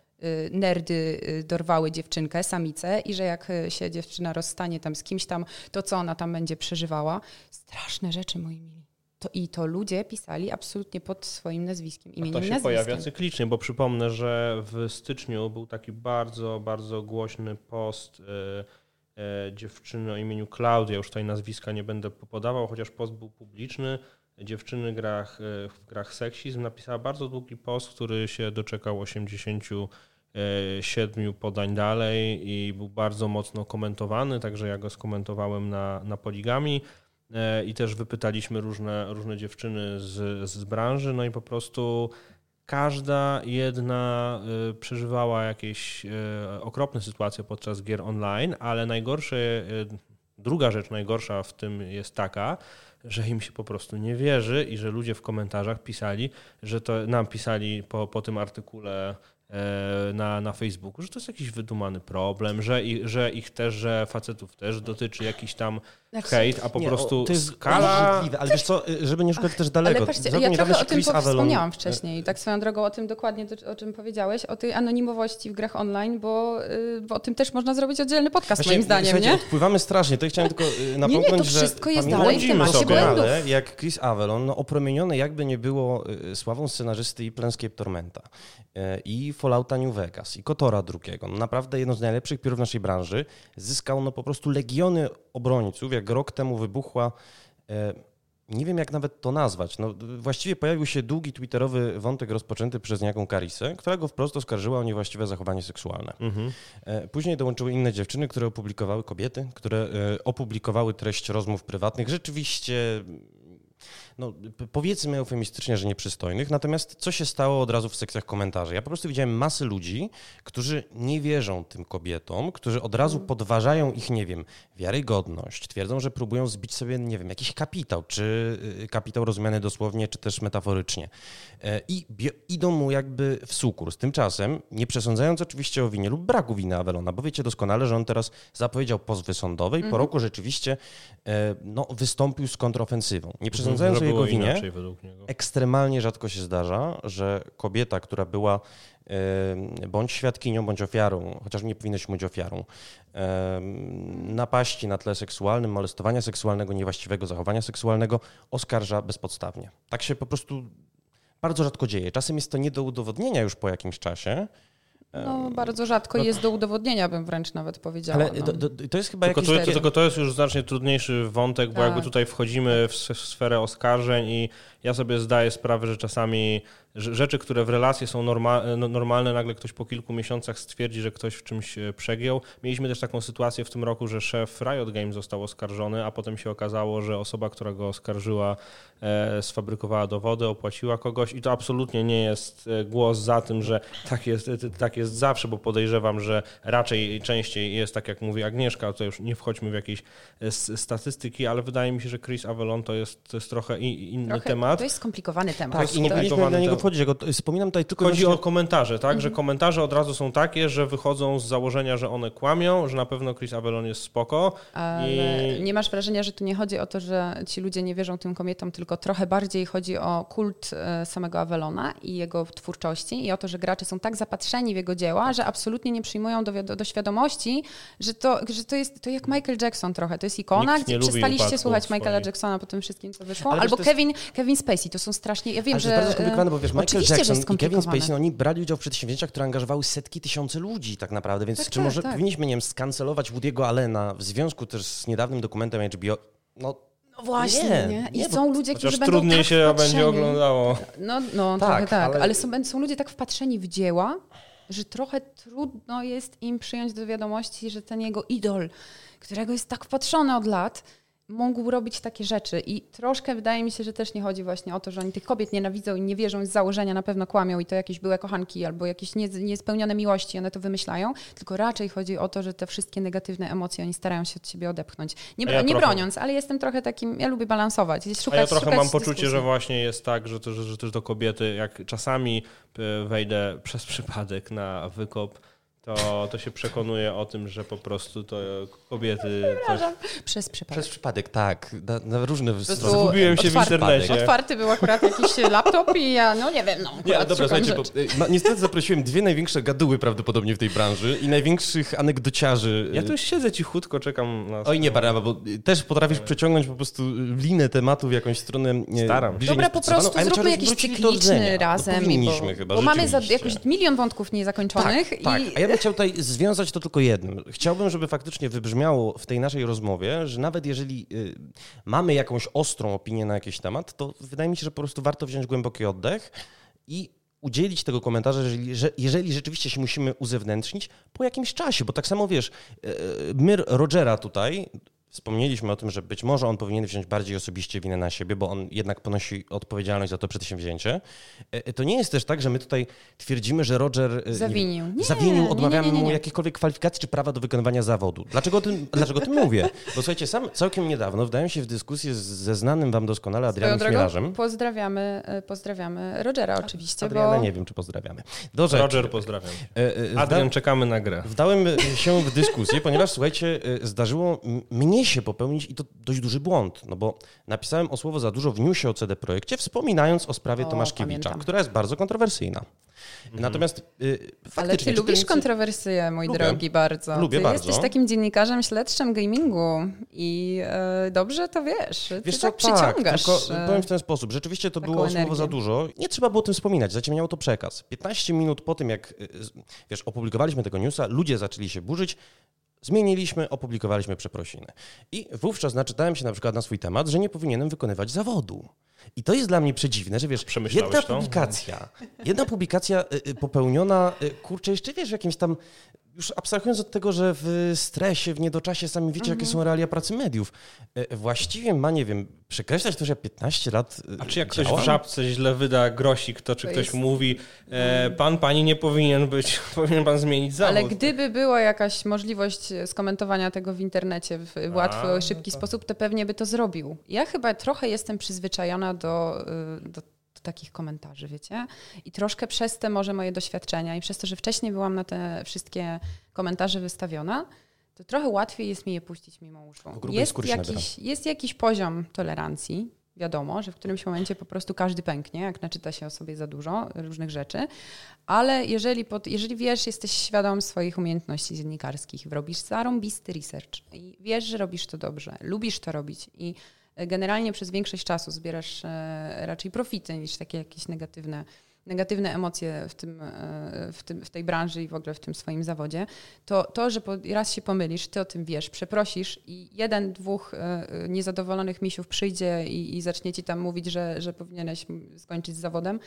nerdy dorwały dziewczynkę, samicę i że jak się dziewczyna rozstanie tam z kimś tam, to co ona tam będzie przeżywała. Straszne rzeczy, moi mili. To, I to ludzie pisali absolutnie pod swoim nazwiskiem, A imieniem to i się nazwiskiem. pojawia cyklicznie, bo przypomnę, że w styczniu był taki bardzo, bardzo głośny post e, e, dziewczyny o imieniu Klaudia, już tutaj nazwiska nie będę podawał, chociaż post był publiczny. Dziewczyny grach, e, w grach seksizm napisała bardzo długi post, który się doczekał 87 podań dalej i był bardzo mocno komentowany, także ja go skomentowałem na, na poligami. E, I też wypytaliśmy różne, różne dziewczyny z, z branży, no i po prostu każda jedna y, przeżywała jakieś y, okropne sytuacje podczas gier online, ale najgorsze, druga rzecz najgorsza w tym jest taka, że im się po prostu nie wierzy i że ludzie w komentarzach pisali, że to nam pisali po, po tym artykule e, na, na Facebooku, że to jest jakiś wydumany problem, że, i, że ich też, że facetów też dotyczy jakiś tam hejt, a po Nie, prostu o, to jest skala... ale wiesz co, y, żeby nie szukać też daleko. Ale patrzcie, ja trochę o tym Chris wspomniałam wcześniej. Tak swoją drogą o tym dokładnie, o czym powiedziałeś, o tej anonimowości w grach online, bo, y, bo o tym też można zrobić oddzielny podcast Właśnie, moim zdaniem, nie? Odpływamy strasznie. To chciałem tylko y, nie, napomknąć, to że wszystko jest pamiętajcie dalej w temacie doskonale, błędów. jak Chris Avalon, no, opromieniony jakby nie było y, sławą scenarzysty i Planescape Tormenta, y, i Fallouta New Vegas, i Kotora drugiego. No, naprawdę jedno z najlepszych piórów w naszej branży. Zyskał no, po prostu legiony obrońców, jak rok temu wybuchła e, nie wiem jak nawet to nazwać. No, właściwie pojawił się długi twitterowy wątek rozpoczęty przez niejaką Karisę, która go wprost oskarżyła o niewłaściwe zachowanie seksualne. Mhm. E, Później dołączyły inne dziewczyny, które opublikowały kobiety, które e, opublikowały treść rozmów prywatnych. Rzeczywiście, no, powiedzmy eufemistycznie, że nieprzystojnych. Natomiast co się stało od razu w sekcjach komentarzy? Ja po prostu widziałem masę ludzi, którzy nie wierzą tym kobietom, którzy od razu podważają ich, nie wiem, wiarygodność. Twierdzą, że próbują zbić sobie, nie wiem, jakiś kapitał, czy y, kapitał rozumiany dosłownie, czy też metaforycznie. E, I idą mu jakby w sukurs. Tymczasem, nie przesądzając oczywiście o winie lub braku winy Avelona, bo wiecie doskonale, że on teraz zapowiedział pozwy sądowe i po roku rzeczywiście e, no, wystąpił z kontrofensywą. Nie przesądzając Że o jego winie, ekstremalnie rzadko się zdarza, że kobieta, która była bądź świadkinią, bądź ofiarą, chociaż nie powinnaś mówić ofiarą, e, napaści na tle seksualnym, molestowania seksualnego, niewłaściwego zachowania seksualnego, oskarża bezpodstawnie. Tak się po prostu bardzo rzadko dzieje. Czasem jest to nie do udowodnienia już po jakimś czasie, No, bardzo rzadko jest do udowodnienia, bym wręcz nawet powiedziała. ale no. do, do, to jest chyba Tylko jakieś to, tylko to jest już znacznie trudniejszy wątek, bo Tak. jakby tutaj wchodzimy w sferę oskarżeń i ja sobie zdaję sprawę, że czasami rzeczy, które w relacji są no, normalne, nagle ktoś po kilku miesiącach stwierdzi, że ktoś w czymś e, przegiął. Mieliśmy też taką sytuację w tym roku, że szef Riot Games został oskarżony, a potem się okazało, że osoba, która go oskarżyła, e, sfabrykowała dowody, opłaciła kogoś i to absolutnie nie jest e, głos za tym, że tak jest, tak jest zawsze, bo podejrzewam, że raczej częściej jest tak, jak mówi Agnieszka, to już nie wchodźmy w jakieś statystyki, ale wydaje mi się, że Chris Avalon to jest, to jest trochę inny trochę, temat. To jest skomplikowany temat. Tak, i nie na niego wchodzić. Ja wspominam tutaj tylko... Chodzi o komentarze, tak? Mhm. Że komentarze od razu są takie, że wychodzą z założenia, że one kłamią, że na pewno Chris Avalon jest spoko. Ale i... nie masz wrażenia, że tu nie chodzi o to, że ci ludzie nie wierzą tym komietom, tylko trochę bardziej chodzi o kult e, samego Avalona i jego twórczości i o to, że gracze są tak zapatrzeni w jego dzieła, że absolutnie nie przyjmują do, do, do świadomości, że to, że to jest to jak Michael Jackson trochę. To jest ikona, gdzie przestaliście słuchać Michaela Jacksona po tym wszystkim, co wyszło. Ale Albo Kevin, jest... Kevin Spacey, to są strasznie... Ja wiem, Ale że... To jest bardzo skomplikowane, bo wiesz, Michael Jackson i Kevin Spacey, no, oni brali udział w przedsięwzięciach, które angażowały setki tysięcy ludzi tak naprawdę, więc tak, czy tak, może tak. powinniśmy, nie wiem, skancelować Woody'ego Allena w związku też z niedawnym dokumentem HBO? No, no właśnie, nie. nie? I nie, są ludzie, którzy będą trudniej tak się wpatrzeni. będzie oglądało. No, no tak, trochę tak, ale, ale są, są ludzie tak wpatrzeni w dzieła, że trochę trudno jest im przyjąć do wiadomości, że ten jego idol, którego jest tak wpatrzony od lat, mógł robić takie rzeczy. I troszkę wydaje mi się, że też nie chodzi właśnie o to, że oni tych kobiet nienawidzą i nie wierzą z założenia, na pewno kłamią i to jakieś były kochanki albo jakieś nie, niespełnione miłości, one to wymyślają, tylko raczej chodzi o to, że te wszystkie negatywne emocje oni starają się od siebie odepchnąć. Nie, ja nie trochę, broniąc, ale jestem trochę takim, ja lubię balansować, szukać, A ja trochę mam poczucie, dyskusji. że właśnie jest tak, że, to, że, że też do kobiety, jak czasami e, wejdę przez przypadek na wykop, to, to się przekonuje o tym, że po prostu to kobiety... Coś... Przez przypadek. Przez przypadek, tak. Na, na różne strony. Zgubiłem się otwarty, w internecie. Otwarty był akurat jakiś laptop i ja, no nie wiem, no. Nie, dobra, słuchajcie, bo, no, niestety zaprosiłem dwie największe gaduły prawdopodobnie w tej branży i największych anegdociarzy. Ja tu siedzę cichutko, czekam na... Oj nie, Baraba, bo też potrafisz przeciągnąć po prostu linę tematu w jakąś stronę Staram. Dobra, po prostu zróbmy jakiś cykliczny razem. Powinniśmy bo, chyba, Bo mamy za, jakoś milion wątków niezakończonych. Tak, tak. A ja bym chciał tutaj związać to tylko jednym. Chciałbym, żeby faktycznie wybrzmiało w tej naszej rozmowie, że nawet jeżeli y, mamy jakąś ostrą opinię na jakiś temat, to wydaje mi się, że po prostu warto wziąć głęboki oddech i udzielić tego komentarza, jeżeli, że, jeżeli rzeczywiście się musimy uzewnętrznić po jakimś czasie, bo tak samo wiesz, y, y, my Rogera tutaj Wspomnieliśmy o tym, że być może on powinien wziąć bardziej osobiście winę na siebie, bo on jednak ponosi odpowiedzialność za to przedsięwzięcie. E, e, to nie jest też tak, że my tutaj twierdzimy, że Roger e, zawinił, nie, zawinił odmawiamy mu jakichkolwiek kwalifikacji czy prawa do wykonywania zawodu. Dlaczego o tym, dlaczego o tym mówię? Bo słuchajcie, sam całkiem niedawno wdałem się w dyskusję ze znanym wam doskonale Adrianem Chmielarzem. Pozdrawiamy, pozdrawiamy Rogera oczywiście. Adriana bo... nie wiem, czy pozdrawiamy. Do Roger pozdrawiam. Adrian, czekamy na grę. Wdałem się w dyskusję, ponieważ słuchajcie, zdarzyło mnie się popełnić i to dość duży błąd, no bo napisałem o słowo za dużo w newsie o CD Projekcie, wspominając o sprawie o, Tomaszkiewicza, pamiętam. która jest bardzo kontrowersyjna. Mhm. Natomiast y, Ale ty lubisz kontrowersje, mój lubię. drogi, bardzo. Lubię ty bardzo. jesteś takim dziennikarzem śledczym gamingu i e, dobrze to wiesz. Ty wiesz co, tak, tak tylko e, powiem w ten sposób. Rzeczywiście to było energię. słowo za dużo. Nie trzeba było o tym wspominać, zaciemniało to przekaz. 15 minut po tym, jak y, wiesz, opublikowaliśmy tego newsa, ludzie zaczęli się burzyć. Zmieniliśmy, opublikowaliśmy przeprosiny. I wówczas naczytałem się na przykład na swój temat, że nie powinienem wykonywać zawodu. I to jest dla mnie przedziwne, że wiesz, jedna to? publikacja, jedna publikacja y, y, popełniona, y, kurczę, jeszcze wiesz, w jakimś tam już abstrahując od tego, że w stresie, w niedoczasie sami wiecie, jakie są realia pracy mediów, e, właściwie ma, nie wiem, przekreślać to, że ja 15 lat e, A czy jak działam? ktoś w żabce źle wyda grosik, to czy to ktoś jest... mówi, e, pan, pani nie powinien być, powinien pan zmienić zawód. Ale gdyby była jakaś możliwość skomentowania tego w internecie w łatwy, A, szybki to... sposób, to pewnie by to zrobił. Ja chyba trochę jestem przyzwyczajona do, y, do takich komentarzy, wiecie? I troszkę przez te może moje doświadczenia i przez to, że wcześniej byłam na te wszystkie komentarze wystawiona, to trochę łatwiej jest mi je puścić mimo uszu. Jest jakiś, jest jakiś poziom tolerancji, wiadomo, że w którymś momencie po prostu każdy pęknie, jak naczyta się o sobie za dużo różnych rzeczy, ale jeżeli, pod, jeżeli wiesz, jesteś świadom swoich umiejętności dziennikarskich, robisz zarąbisty research i wiesz, że robisz to dobrze, lubisz to robić i generalnie przez większość czasu zbierasz e, raczej profity niż takie jakieś negatywne, negatywne emocje w, tym, e, w, tym, w tej branży i w ogóle w tym swoim zawodzie, to to, że raz się pomylisz, ty o tym wiesz, przeprosisz i jeden, dwóch e, niezadowolonych misiów przyjdzie i, i zacznie ci tam mówić, że, że powinieneś skończyć z zawodem,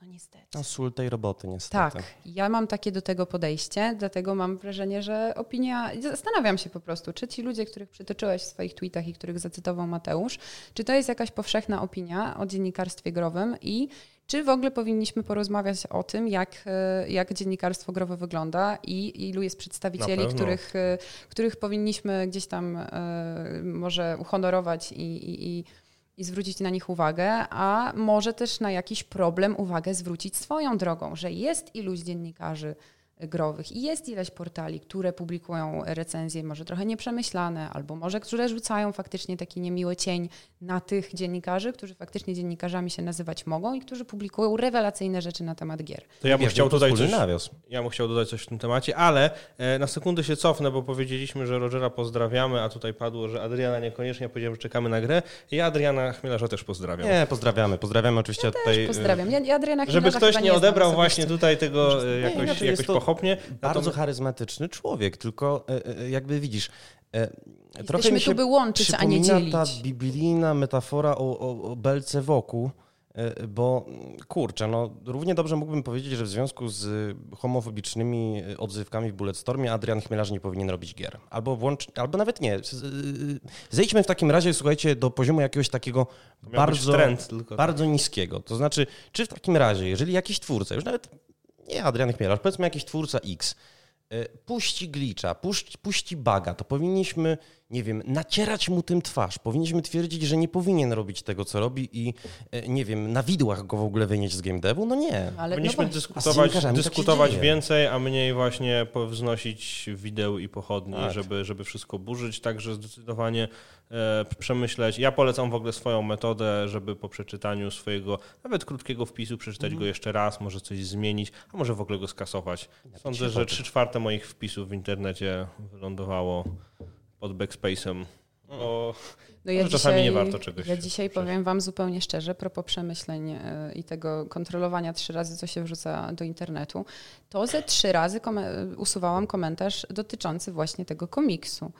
No niestety. No, sól tej roboty, niestety. Tak, ja mam takie do tego podejście, dlatego mam wrażenie, że opinia. Zastanawiam się po prostu, czy ci ludzie, których przytoczyłeś w swoich tweetach i których zacytował Mateusz, czy to jest jakaś powszechna opinia o dziennikarstwie growym i czy w ogóle powinniśmy porozmawiać o tym, jak, e, jak dziennikarstwo growe wygląda i ilu jest przedstawicieli, których, e, których powinniśmy gdzieś tam e, może uhonorować i, i, i i zwrócić na nich uwagę, a może też na jakiś problem uwagę zwrócić swoją drogą, że jest iluś dziennikarzy, growych. I jest ileś portali, które publikują recenzje może trochę nieprzemyślane, albo może które rzucają faktycznie taki niemiły cień na tych dziennikarzy, którzy faktycznie dziennikarzami się nazywać mogą i którzy publikują rewelacyjne rzeczy na temat gier. To ja bym chciał tutaj coś, ja bym chciał dodać coś w tym temacie, ale e, na sekundę się cofnę, bo powiedzieliśmy, że Rogera pozdrawiamy, a tutaj padło, że Adriana niekoniecznie. Ja powiedziałem, że czekamy na grę. I Adriana Chmielarza też pozdrawiam. Nie, pozdrawiamy. Pozdrawiamy oczywiście ja tutaj. E, pozdrawiam. Ja, Adriana Żeby ktoś nie odebrał właśnie tutaj tego e, jakoś, jakoś to pochopnie. Bardzo charyzmatyczny człowiek, tylko jakby widzisz, Jesteśmy trochę mi się tu by łączyć, a nie dzielić. ta biblijna metafora o, o, o belce wokół, bo kurczę, no równie dobrze mógłbym powiedzieć, że w związku z homofobicznymi odzywkami w Bulletstormie Adrian Chmielarz nie powinien robić gier. Albo włącz, albo nawet nie. Zejdźmy w takim razie, słuchajcie, do poziomu jakiegoś takiego bardzo, trend, bardzo niskiego. To znaczy, czy w takim razie, jeżeli jakiś twórca, już nawet nie Adrian Chmielarz, powiedzmy jakiś twórca X, e, puści glicza, puści, puści baga, to powinniśmy, nie wiem, nacierać mu tym twarz. Powinniśmy twierdzić, że nie powinien robić tego, co robi i, e, nie wiem, na widłach go w ogóle wynieść z game devu? No nie. Ale powinniśmy no dyskutować, tak dyskutować tak więcej, a mniej właśnie wznosić wideł i pochodni, tak. żeby, żeby wszystko burzyć. Także zdecydowanie E, przemyśleć. Ja polecam w ogóle swoją metodę, żeby po przeczytaniu swojego nawet krótkiego wpisu przeczytać go jeszcze raz, może coś zmienić, a może w ogóle go skasować. Sądzę, że 3 czwarte moich wpisów w internecie wylądowało pod backspace'em. Bo no ja czasami dzisiaj, nie warto czegoś. Ja dzisiaj powiem Wam zupełnie szczerze, propos przemyśleń e, i tego kontrolowania trzy razy, co się wrzuca do internetu, to ze trzy razy kom usuwałam komentarz dotyczący właśnie tego komiksu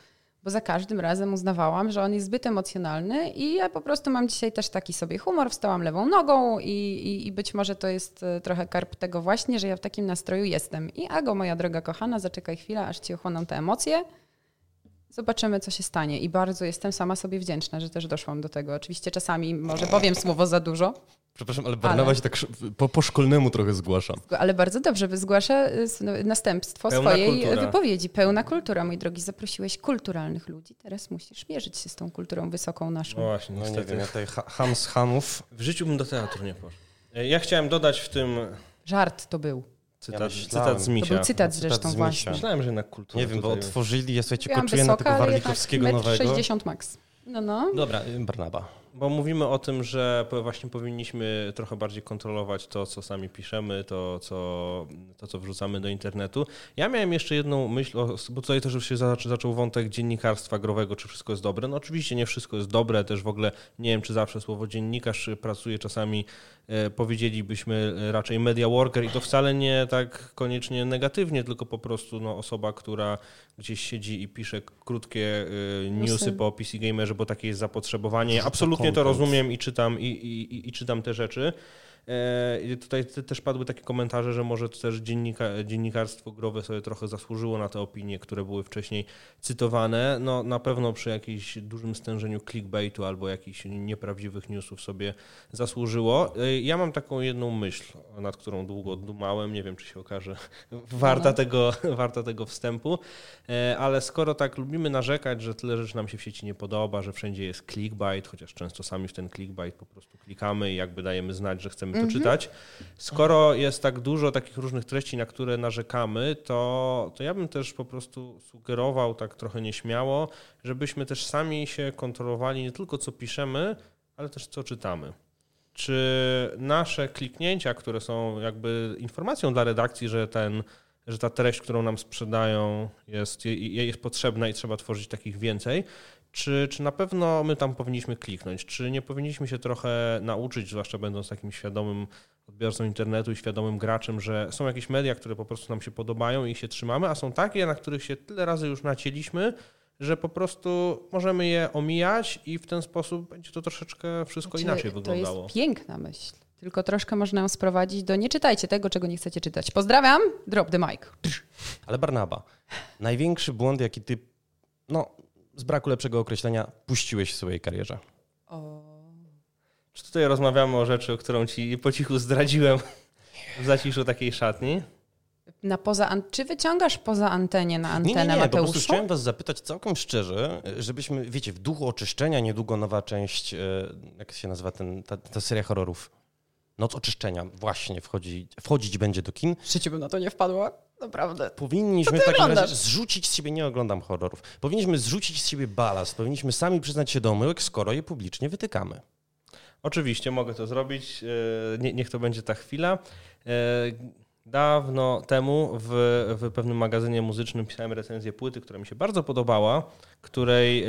bo za każdym razem uznawałam, że on jest zbyt emocjonalny i ja po prostu mam dzisiaj też taki sobie humor, wstałam lewą nogą i, i, i, być może to jest e, trochę karp tego właśnie, że ja w takim nastroju jestem. I Ago, moja droga kochana, zaczekaj chwilę, aż ci ochłoną te emocje. Zobaczymy, co się stanie. I bardzo jestem sama sobie wdzięczna, że też doszłam do tego. Oczywiście czasami może powiem słowo za dużo, Przepraszam, ale Barnawa ale... się tak po, po szkolnemu trochę zgłaszam. Ale bardzo dobrze, zgłasza y, no, następstwo Pełna swojej kultura. wypowiedzi. Pełna kultura, mój drogi. Zaprosiłeś kulturalnych ludzi, teraz musisz mierzyć się z tą kulturą wysoką naszą. No właśnie, no nie wiem, ja tutaj ham z hamów. W życiu bym do teatru nie poszedł. Ja chciałem dodać w tym... Żart to był. Cytat, ja cytat z Misia. To był cytat zresztą cytat z właśnie. Myślałem, że jednak kultura. Nie wiem, bo otworzyli, ja słuchajcie, koczuję na tego Warlikowskiego nowego. 60 max. No, no. Dobra, Barnaba. Bo mówimy o tym, że właśnie powinniśmy trochę bardziej kontrolować to, co sami piszemy, to, co, to, co wrzucamy do internetu. Ja miałem jeszcze jedną myśl, bo tutaj też już się zaczął wątek dziennikarstwa growego, czy wszystko jest dobre. No oczywiście nie wszystko jest dobre, też w ogóle nie wiem, czy zawsze słowo dziennikarz pracuje czasami, e, powiedzielibyśmy raczej media worker i to wcale nie tak koniecznie negatywnie, tylko po prostu no, osoba, która gdzieś siedzi i pisze krótkie e, newsy po PC Gamerze, bo takie jest zapotrzebowanie. Absolutnie absolutnie to rozumiem i czytam, i, i, i czytam te rzeczy. E, tutaj też padły takie komentarze, że może też dziennika, dziennikarstwo growe sobie trochę zasłużyło na te opinie, które były wcześniej cytowane. No na pewno przy jakimś dużym stężeniu clickbaitu albo jakichś nieprawdziwych newsów sobie zasłużyło. E, ja mam taką jedną myśl, nad którą długo dumałem, nie wiem czy się okaże warta no. tego, warta tego wstępu, e, ale skoro tak lubimy narzekać, że tyle rzeczy nam się w sieci nie podoba, że wszędzie jest clickbait, chociaż często sami w ten clickbait po prostu klikamy i jakby dajemy znać, że chcemy to mhm. czytać. Skoro jest tak dużo takich różnych treści, na które narzekamy, to, to ja bym też po prostu sugerował tak trochę nieśmiało, żebyśmy też sami się kontrolowali nie tylko co piszemy, ale też co czytamy. Czy nasze kliknięcia, które są jakby informacją dla redakcji, że ten że ta treść, którą nam sprzedają, jest, jest potrzebna i trzeba tworzyć takich więcej, czy, czy na pewno my tam powinniśmy kliknąć? Czy nie powinniśmy się trochę nauczyć, zwłaszcza będąc takim świadomym odbiorcą internetu i świadomym graczem, że są jakieś media, które po prostu nam się podobają i się trzymamy, a są takie, na których się tyle razy już nacięliśmy, że po prostu możemy je omijać i w ten sposób będzie to troszeczkę wszystko znaczy, inaczej wyglądało. To jest piękna myśl. tylko troszkę można ją sprowadzić do nie czytajcie tego, czego nie chcecie czytać. Pozdrawiam, drop the mic. Ale Barnaba, największy błąd, jaki ty, no, z braku lepszego określenia, puściłeś w swojej karierze? O. Czy tutaj rozmawiamy o rzeczy, którą ci po cichu zdradziłem w zaciszu takiej szatni? Na poza Czy wyciągasz poza antenię na antenę, nie, nie, nie, po prostu chciałem was zapytać całkiem szczerze, żebyśmy, wiecie, w duchu oczyszczenia niedługo nowa część, e, jak się nazywa ten, ta, ta seria horrorów? Noc oczyszczenia właśnie wchodzi, wchodzić będzie do kin. W życiu bym na to nie wpadła, naprawdę. Powinniśmy w takim razie zrzucić z siebie, nie oglądam horrorów, powinniśmy zrzucić z siebie balast, powinniśmy sami przyznać się do omyłek, skoro je publicznie wytykamy. Oczywiście mogę to zrobić. e, Nie, niech to będzie ta chwila. Dawno temu w, w pewnym magazynie muzycznym pisałem recenzję płyty, która mi się bardzo podobała, której e,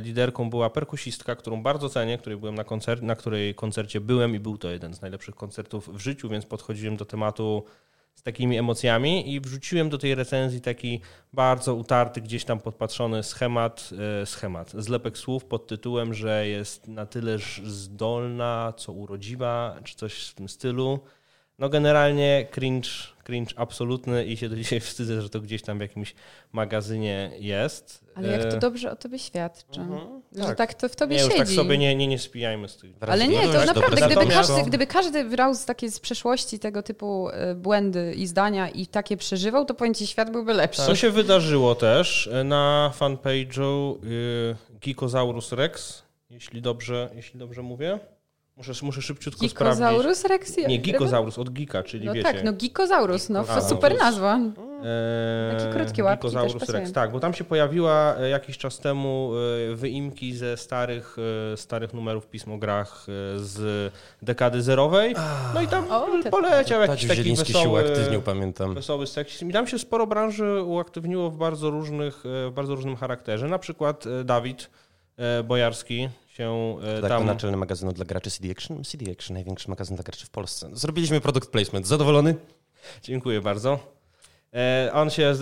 liderką była perkusistka, którą bardzo cenię, której byłem na, koncer- na której koncercie byłem i był to jeden z najlepszych koncertów w życiu, więc podchodziłem do tematu z takimi emocjami i wrzuciłem do tej recenzji taki bardzo utarty, gdzieś tam podpatrzony schemat, e, schemat, zlepek słów pod tytułem, że jest na tyle zdolna, co urodziwa, czy coś w tym stylu. No generalnie cringe, cringe absolutny i się do dzisiaj wstydzę, że to gdzieś tam w jakimś magazynie jest. Ale jak to E, dobrze o tobie świadczy. Mhm, Że tak. tak to w tobie Nie, już siedzi. tak sobie nie, nie, nie spijajmy z tych... Ale nie, to naprawdę, gdyby każdy, gdyby każdy brał z takie z przeszłości tego typu e, błędy i zdania i takie przeżywał, to powiem ci, świat byłby lepszy. Co się wydarzyło też e, na fanpage'u Geekosaurus Rex, jeśli dobrze, jeśli dobrze mówię. Muszę, muszę szybciutko sprawdzić. Gikozaurus Rex? Nie, Geekosaurus od Geeka, czyli No wiecie. tak, no Gikozaurus, no Geekosaurus. super nazwa. Eee, Takie krótkie łapki pasują. Rex, tak, bo tam się pojawiła e, jakiś czas temu e, wyimki ze starych, e, starych numerów pism o grach z dekady zerowej. No i tam O, te- poleciał jakiś Tadziu taki Zieliński się wesoły, uaktywnił, pamiętam. wesoły seksizm. I tam się sporo branży uaktywniło w bardzo, różnych, w bardzo różnym charakterze. Na przykład Dawid Bojarski się Tak, tam... naczelny magazynu dla graczy CD Action. CD Action, największy magazyn dla graczy w Polsce. Zrobiliśmy product placement. Zadowolony? Dziękuję bardzo. E, On się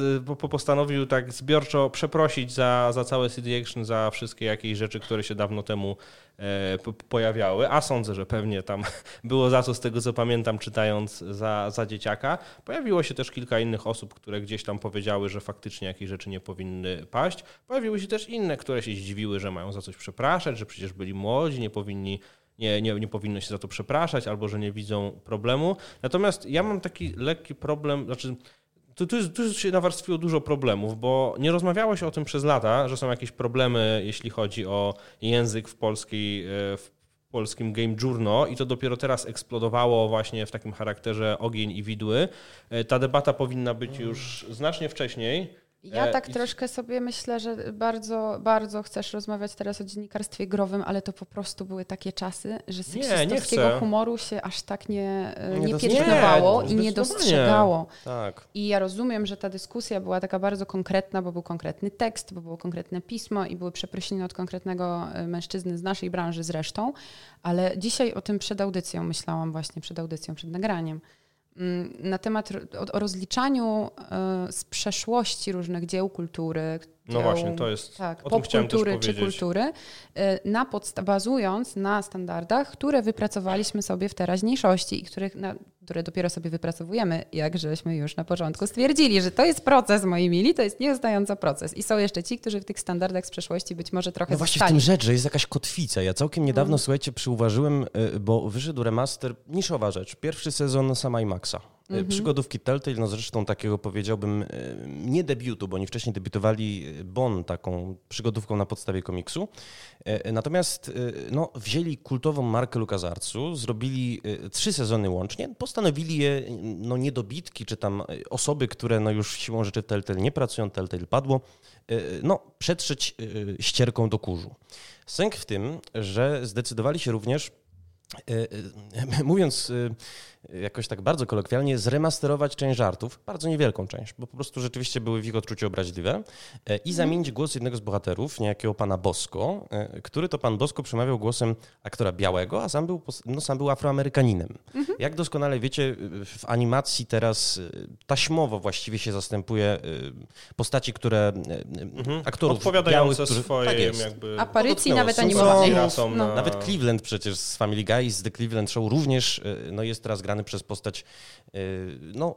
postanowił tak zbiorczo przeprosić za, za całe CD Action, za wszystkie jakieś rzeczy, które się dawno temu e, po- pojawiały, a sądzę, że pewnie tam było za co z tego, co pamiętam, czytając za, za dzieciaka. Pojawiło się też kilka innych osób, które gdzieś tam powiedziały, że faktycznie jakieś rzeczy nie powinny paść. Pojawiły się też inne, które się zdziwiły, że mają za coś przepraszać, że przecież byli młodzi, nie powinni nie, nie, nie powinno się za to przepraszać, albo że nie widzą problemu. Natomiast ja mam taki lekki problem, znaczy tu, tu, tu się nawarstwiło dużo problemów, bo nie rozmawiało się o tym przez lata, że są jakieś problemy, jeśli chodzi o język w, polskiej, e, w polskim Game Journal i to dopiero teraz eksplodowało właśnie w takim charakterze ogień i widły. E, Ta debata powinna być już znacznie wcześniej. Ja E, tak troszkę sobie myślę, że bardzo, bardzo chcesz rozmawiać teraz o dziennikarstwie growym, ale to po prostu były takie czasy, że seksistowskiego humoru się aż tak nie, e, Nie nie piętnowało i nie dostrzegało. Tak. I ja rozumiem, że ta dyskusja była taka bardzo konkretna, bo był konkretny tekst, bo było konkretne pismo i były przeprosiny od konkretnego e, mężczyzny z naszej branży zresztą, ale dzisiaj o tym przed audycją myślałam właśnie, przed audycją, przed nagraniem. Mm, Na temat o rozliczaniu e, z przeszłości różnych dzieł kultury. No właśnie, to jest. tak, o popkultury czy kultury, e, na podsta- bazując na standardach, które wypracowaliśmy sobie w teraźniejszości i których, na, które dopiero sobie wypracowujemy, jak żeśmy już na początku stwierdzili, że to jest proces, moi mili, to jest nieustający proces. I są jeszcze ci, którzy w tych standardach z przeszłości być może trochę No właśnie w zostali. tym rzecz, że jest jakaś kotwica. Ja całkiem niedawno, Mhm. słuchajcie, przyuważyłem, y, bo wyszedł remaster, niszowa rzecz, pierwszy sezon Sama i Maxa. Y, Mhm. Przygodówki Telltale, no zresztą takiego powiedziałbym, y, nie debiutu, bo oni wcześniej debiutowali y, Bon taką przygodówką na podstawie komiksu. Natomiast no, wzięli kultową markę LucasArtsu, zrobili trzy sezony łącznie, postanowili je, no niedobitki, czy tam osoby, które no już siłą rzeczy w Telltale nie pracują, Telltale padło, no przetrzeć ścierką do kurzu. Sęk w tym, że zdecydowali się również, mówiąc jakoś tak bardzo kolokwialnie, zremasterować część żartów, bardzo niewielką część, bo po prostu rzeczywiście były w ich odczuciu obraźliwe, e, i zamienić głos jednego z bohaterów, niejakiego pana Bosko, e, który to pan Bosko przemawiał głosem aktora białego, a sam był, no, sam był afroamerykaninem. Jak doskonale wiecie, w animacji teraz taśmowo właściwie się zastępuje postaci, które aktorów Odpowiadające białych, którzy, swoje tak jest. jakby... Aparycji nawet animowanej. No. na- Nawet Cleveland przecież z Family Guy, z The Cleveland Show również no, jest teraz grany przez postać y, no,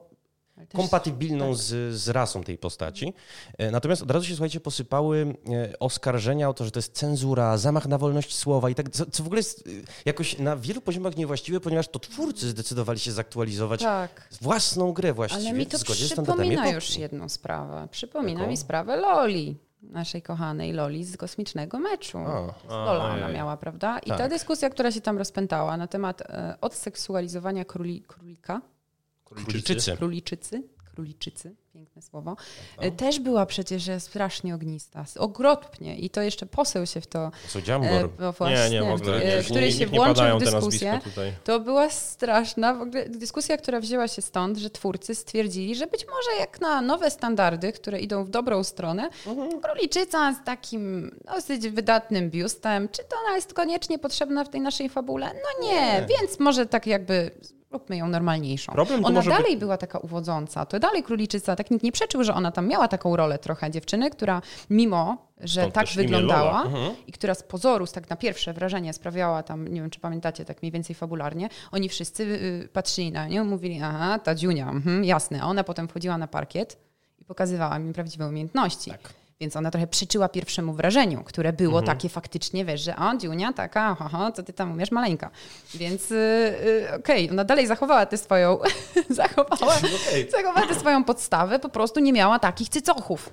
kompatybilną z, z rasą tej postaci. E, Natomiast od razu się, słuchajcie, posypały e, oskarżenia o to, że to jest cenzura, zamach na wolność słowa i tak, co, co w ogóle jest y, jakoś na wielu poziomach niewłaściwe, ponieważ to twórcy zdecydowali się zaktualizować Tak. własną grę właściwie Ale mi to przypomina już jedną sprawę. Przypomina Jaką? mi sprawę Loli, naszej kochanej Loli z kosmicznego meczu. A. Lola ona miała, prawda? I Tak. ta dyskusja, która się tam rozpętała na temat e, odseksualizowania króli, królika, Króliczycy. króliczycy, króliczycy, piękne słowo, e, też była przecież strasznie ognista, okropnie. I to jeszcze poseł się w to, Co e, Dziambor. właśnie, Nie, nie, w ogóle. e, nie, który nie, się nie włączył w dyskusję. To była straszna w ogóle dyskusja, która wzięła się stąd, że twórcy stwierdzili, że być może jak na nowe standardy, które idą w dobrą stronę, króliczyca z takim dosyć wydatnym biustem, czy to ona jest koniecznie potrzebna w tej naszej fabule? No nie, Nie. więc może tak jakby róbmy ją normalniejszą. Problem ona może być- dalej była taka uwodząca, to dalej króliczyca, tak nikt nie przeczył, że ona tam miała taką rolę trochę dziewczyny, która mimo, że Stąd tak wyglądała Lola. i która z pozoru, tak na pierwsze wrażenie sprawiała tam, nie wiem czy pamiętacie, tak mniej więcej fabularnie, oni wszyscy y, patrzyli na nią, mówili, aha, ta Dziunia, mhm, jasne. A ona potem wchodziła na parkiet i pokazywała mi prawdziwe umiejętności. Więc ona trochę przyczyła pierwszemu wrażeniu, które było Mhm. takie faktycznie, wiesz, że a, Dziunia taka, haha, co ty tam umiesz, maleńka. Więc y, y, okej, ona dalej zachowała tę swoją, zachowała, zachowała tę swoją podstawę, po prostu nie miała takich cycochów.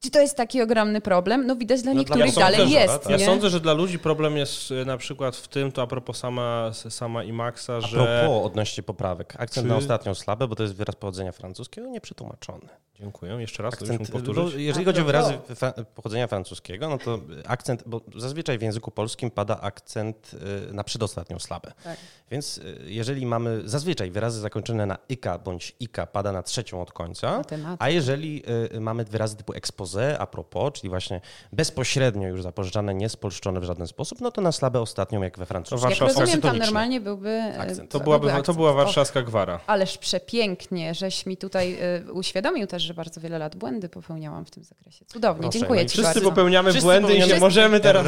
Czy to jest taki ogromny problem? No widać dla No, niektórych dla dalej sądzę, że- jest, tak. Ja nie? sądzę, że dla ludzi problem jest e, na przykład w tym, to a propos sama, sama IMAXa, A że... propos odnośnie poprawek. Akcent Czy- na ostatnią slabę, bo to jest wyraz pochodzenia francuskiego, nieprzetłumaczony. Dziękuję. Jeszcze raz, Akcent, powtórzyć. jeżeli chodzi o wyrazy fra- pochodzenia francuskiego, no to akcent, bo zazwyczaj w języku polskim pada akcent y, na przedostatnią slabę. Tak. Więc y, jeżeli mamy zazwyczaj wyrazy zakończone na ika bądź ika pada na trzecią od końca, a jeżeli y, mamy wyrazy typu expose, a propos, czyli właśnie bezpośrednio już zapożyczane, niespolszczone w żaden sposób, no to na slabę ostatnią jak we francuskim. To Jak rozumiem, tam normalnie byłby... Akcent. To, byłaby, byłby to akcent. była Och, warszawska gwara. Ależ przepięknie, żeś mi tutaj y, uświadomił też, że bardzo wiele lat błędy popełniałam w tym zakresie. Cudownie, Proszę, dziękuję no i Ci Wszyscy bardzo. popełniamy Wszyscy błędy i się popełniamy- możemy teraz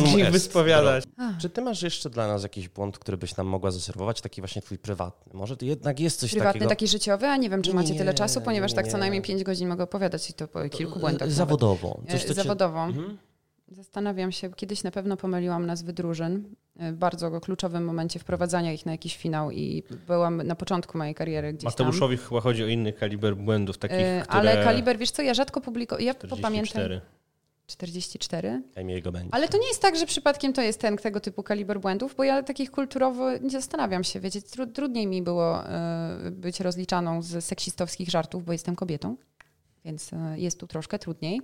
z nich wyspowiadać. Czy ty masz jeszcze dla nas jakiś błąd, który byś nam mogła zaserwować, taki właśnie twój prywatny? Może to jednak jest coś Prywatny, takiego... taki życiowy, a nie wiem, czy macie nie, tyle czasu, ponieważ nie, tak nie. co najmniej 5 godzin mogę opowiadać i to po kilku błędach. nawet. Zawodowo. E, Coś, co cię- Zawodowo. Mhm. Zastanawiam się, kiedyś na pewno pomyliłam nazwy drużyn w bardzo kluczowym momencie wprowadzania ich na jakiś finał i byłam na początku mojej kariery gdzieś tam. Mateuszowi chyba chodzi o inny kaliber błędów, takich, E, które... Ale kaliber, wiesz co, ja rzadko publikuję, ja 44. popamiętam 44. Daj mi jego będzie. Ale to nie jest tak, że przypadkiem to jest ten tego typu kaliber błędów, bo ja takich kulturowo nie zastanawiam się. Wiecie, tru, trudniej mi było e, być rozliczaną z seksistowskich żartów, bo jestem kobietą, więc e, jest tu troszkę trudniej.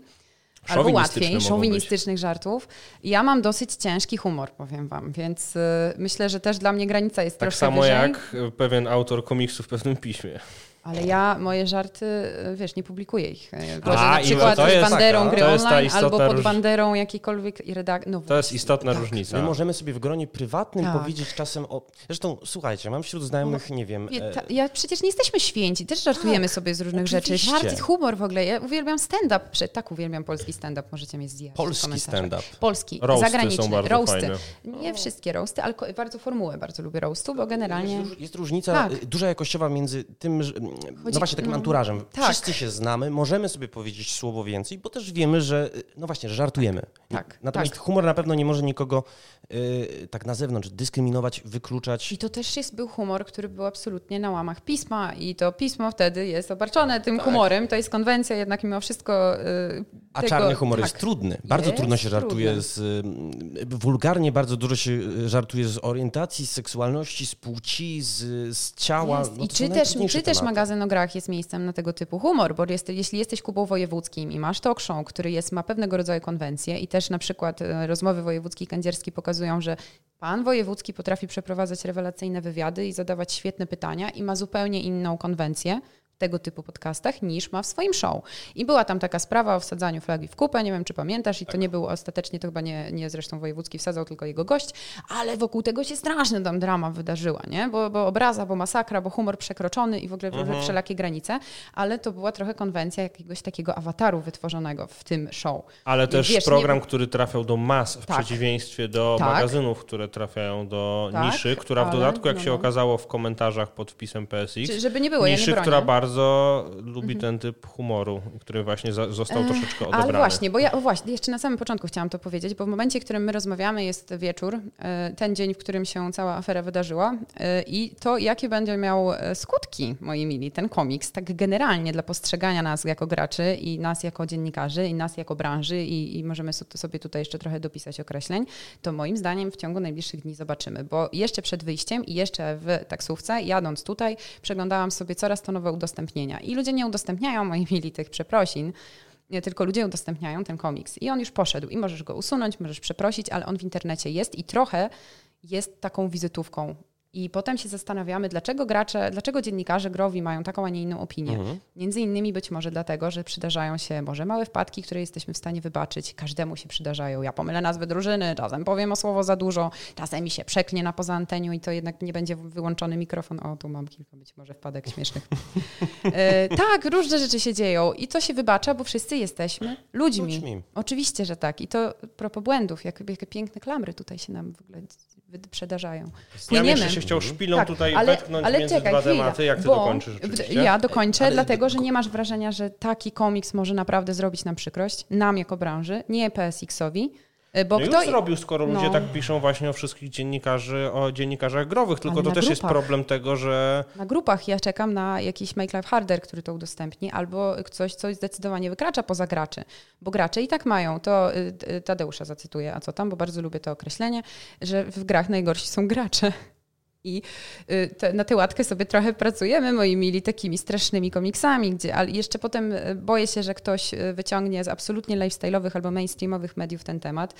Albo łatwiej, szowinistycznych żartów. Ja mam dosyć ciężki humor, powiem wam, więc e, myślę, że też dla mnie granica jest Tak troszkę samo wyżej. jak e, pewien autor komiksu w pewnym piśmie. Ale ja moje żarty, e, wiesz, nie publikuję ich. E, na przykład to pod jest banderą taka- gry to jest ta online albo pod róż- banderą jakiejkolwiek redakcji. No To jest istotna Tak. różnica. My możemy sobie w gronie prywatnym Tak. powiedzieć czasem o... Zresztą, słuchajcie, mam wśród znajomych, nie wiem... Wie- e, ta- Ja przecież nie jesteśmy święci, też żartujemy sobie z różnych rzeczy. oczywiście. Żart, humor w ogóle. Ja uwielbiam stand-up. Tak uwielbiam polski stand-up, możecie mnie zjechać. Polski stand-up. Polski, Roasty zagraniczny, są bardzo roasty. fajne. Nie wszystkie roasty, ale bardzo formułę bardzo lubię roastu, bo generalnie... Jest, jest różnica Tak. duża jakościowa między tym, że, no Chodzi- właśnie takim no, anturażem. tak. Wszyscy się znamy, możemy sobie powiedzieć słowo więcej, bo też wiemy, że y, no właśnie, że żartujemy. Tak, Natomiast tak. humor na pewno nie może nikogo y, tak na zewnątrz dyskryminować, wykluczać. I to też jest, był humor, który był absolutnie na łamach pisma i to pismo wtedy jest obarczone tym humorem. To jest konwencja jednak mimo wszystko y, A tego, czarny humor tak. jest trudny. Bardzo Jest trudno się żartuje trudny. z. y, Wulgarnie bardzo dużo się y, żartuje z orientacji, z seksualności, z płci, z, z ciała. Jest. No I czy też, czy też tematy. Magazyn o grach jest miejscem na tego typu humor, bo jest, jeśli jesteś Kubą Wojewódzkim i masz talk show, który jest, ma pewnego rodzaju konwencje i też na przykład e, rozmowy wojewódzki kędzierski pokazują, że pan wojewódzki potrafi przeprowadzać rewelacyjne wywiady i zadawać świetne pytania i ma zupełnie inną konwencję, tego typu podcastach niż ma w swoim show. I była tam taka sprawa o wsadzaniu flagi w kupę, nie wiem czy pamiętasz, i to nie był ostatecznie, to chyba nie, nie zresztą Wojewódzki wsadzał, tylko jego gość, ale wokół tego się strasznie tam drama wydarzyła, nie? Bo, bo obraza, bo masakra, bo humor przekroczony i w ogóle mhm. wszelakie granice, ale to była trochę konwencja jakiegoś takiego awataru wytworzonego w tym show. Ale też wiesz, program, nie... który trafiał do mas, w tak. przeciwieństwie do tak. magazynów, które trafiają do tak, niszy, która w dodatku, jak no, się no. okazało w komentarzach pod wpisem PSX, Czy, żeby nie było, niszy, ja nie która bardzo bardzo lubi mhm. ten typ humoru, który właśnie został troszeczkę odebrany. Ale właśnie, bo ja właśnie, jeszcze na samym początku chciałam to powiedzieć, bo w momencie, w którym my rozmawiamy jest wieczór, e, ten dzień, w którym się cała afera wydarzyła e, i to, jakie będzie miał e, skutki, moi mili, ten komiks, tak generalnie dla postrzegania nas jako graczy i nas jako dziennikarzy i nas jako branży i, i możemy sobie tutaj jeszcze trochę dopisać określeń, to moim zdaniem w ciągu najbliższych dni zobaczymy, bo jeszcze przed wyjściem i jeszcze w taksówce, jadąc tutaj, przeglądałam sobie coraz to nowe udostępnienia udostępnienia. I ludzie nie udostępniają, moi mili, tych przeprosin, tylko ludzie udostępniają ten komiks. I on już poszedł i możesz go usunąć, możesz przeprosić, ale on w internecie jest i trochę jest taką wizytówką i potem się zastanawiamy, dlaczego gracze, dlaczego dziennikarze growi mają taką, a nie inną opinię. Mhm. Między innymi być może dlatego, że przydarzają się może małe wpadki, które jesteśmy w stanie wybaczyć. Każdemu się przydarzają. Ja pomylę nazwy drużyny, czasem powiem o słowo za dużo, czasem mi się przeknie na poza anteniu i to jednak nie będzie wyłączony mikrofon. O, tu mam kilka być może wpadek śmiesznych. e, tak, różne rzeczy się dzieją i to się wybacza, bo wszyscy jesteśmy ludźmi. ludźmi. Oczywiście, że tak. I to propos błędów, jak, jakie piękne klamry tutaj się nam w ogóle przedarzają. Płyniemy. Ja się chciał szpilą tak, tutaj ale, wetknąć ale między czekaj, dwa chwila, tematy. Jak ty dokończysz oczywiście? Ja dokończę, ale, dlatego, że nie masz wrażenia, że taki komiks może naprawdę zrobić nam przykrość, nam jako branży, nie PSX-owi, bo no kto... już zrobił, skoro no. ludzie tak piszą właśnie o wszystkich dziennikarzy, o dziennikarzach growych, tylko to też grupach. jest problem tego, że... Na grupach ja czekam na jakiś Make Life Harder, który to udostępni, albo coś, co zdecydowanie wykracza poza graczy, bo gracze i tak mają, to y, Tadeusza zacytuję, a co tam, bo bardzo lubię to określenie, że w grach najgorsi są gracze. I y, te, na tę łatkę sobie trochę pracujemy, moi mili, takimi strasznymi komiksami, gdzie, ale jeszcze potem y, boję się, że ktoś y, wyciągnie z absolutnie lifestyle'owych albo mainstreamowych mediów ten temat,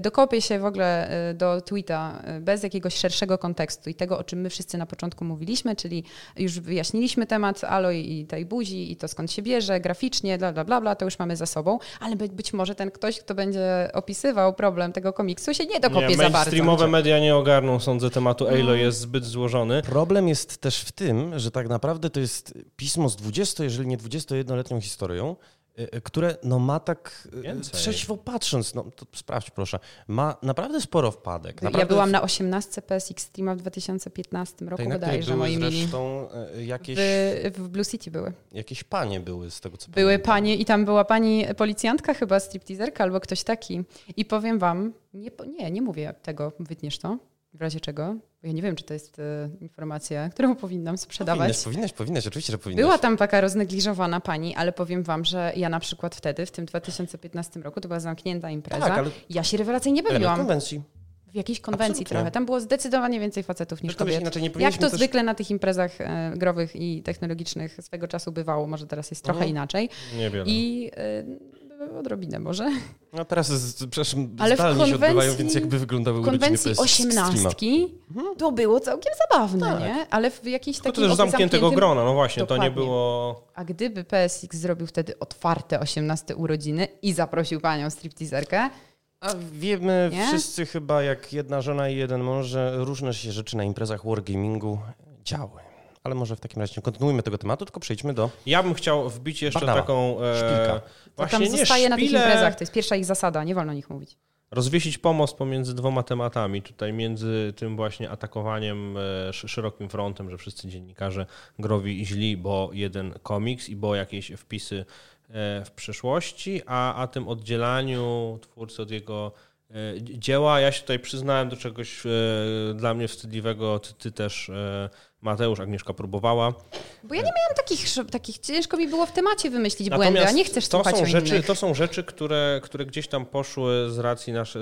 dokopie się w ogóle do tweeta bez jakiegoś szerszego kontekstu i tego, o czym my wszyscy na początku mówiliśmy, czyli już wyjaśniliśmy temat Aloy i tej buzi i to skąd się bierze, graficznie, bla, bla, bla, bla, to już mamy za sobą, ale być, być może ten ktoś, kto będzie opisywał problem tego komiksu, się nie dokopie nie, za bardzo. Mainstreamowe media nie ogarną, sądzę, tematu Aloy no. Jest zbyt złożony. Problem jest też w tym, że tak naprawdę to jest pismo z 20, jeżeli nie 21-letnią historią, e, e, które no ma tak e, Więcej. trzeźwo patrząc, no to sprawdź proszę, ma naprawdę sporo wpadek. Naprawdę ja byłam na 18 PSX Streama w 2015 roku Tej, bodajże, moi mili. jakieś... W, w, Blue City były. Jakieś panie były z tego, co Były pamiętam. panie i tam była pani policjantka chyba, stripteaserka albo ktoś taki. I powiem wam, nie, nie, nie mówię tego, wytniesz to, w razie czego? Bo ja nie wiem, czy to jest e, informacja, którą powinnam sprzedawać. Powinnaś, powinnaś, powinnaś, oczywiście, że powinnaś. Była tam taka roznegliżowana pani, ale powiem wam, że ja na przykład wtedy, w tym 2015 roku, to była zamknięta impreza. Tak, ale... Ja się rewelacyjnie bawiłam. konwencji. W jakiejś konwencji Absolutnie. trochę. Tam było zdecydowanie więcej facetów niż kobiet. Jak to też... zwykle na tych imprezach e, growych i technologicznych swego czasu bywało, może teraz jest trochę mhm. inaczej. Niewiele. I e, odrobinę może. No teraz, jest, przepraszam, Ale zdalnie się odbywają, więc jakby wyglądały konwencji osiemnastki mhm. to było całkiem zabawne, tak. nie? Ale w jakiejś takiej... To też zamkniętego grona, no właśnie, Dokładnie. to nie było... A gdyby PSX zrobił wtedy otwarte 18 urodziny i zaprosił panią stripteaserkę, a wiemy nie? wszyscy chyba, jak jedna żona i jeden mąż, że różne się rzeczy na imprezach wargamingu działy ale może w takim razie nie kontynuujmy tego tematu, tylko przejdźmy do. Ja bym chciał wbić jeszcze Barnaba. taką. E, Szpilka. Właśnie tam zostaje szpilę... na tych imprezach, to jest pierwsza ich zasada, nie wolno o nich mówić. Rozwiesić pomost pomiędzy dwoma tematami. Tutaj między tym właśnie atakowaniem e, szerokim frontem, że wszyscy dziennikarze growi i źli, bo jeden komiks i bo jakieś wpisy e, w przyszłości, a, a tym oddzielaniu twórcy od jego dzieła. Ja się tutaj przyznałem do czegoś dla mnie wstydliwego, ty, ty też Mateusz, Agnieszka próbowała. Bo ja nie miałam takich, takich ciężko mi było w temacie wymyślić Natomiast błędy, a nie chcesz to są rzeczy, innych. To są rzeczy, które, które gdzieś tam poszły z racji nasze,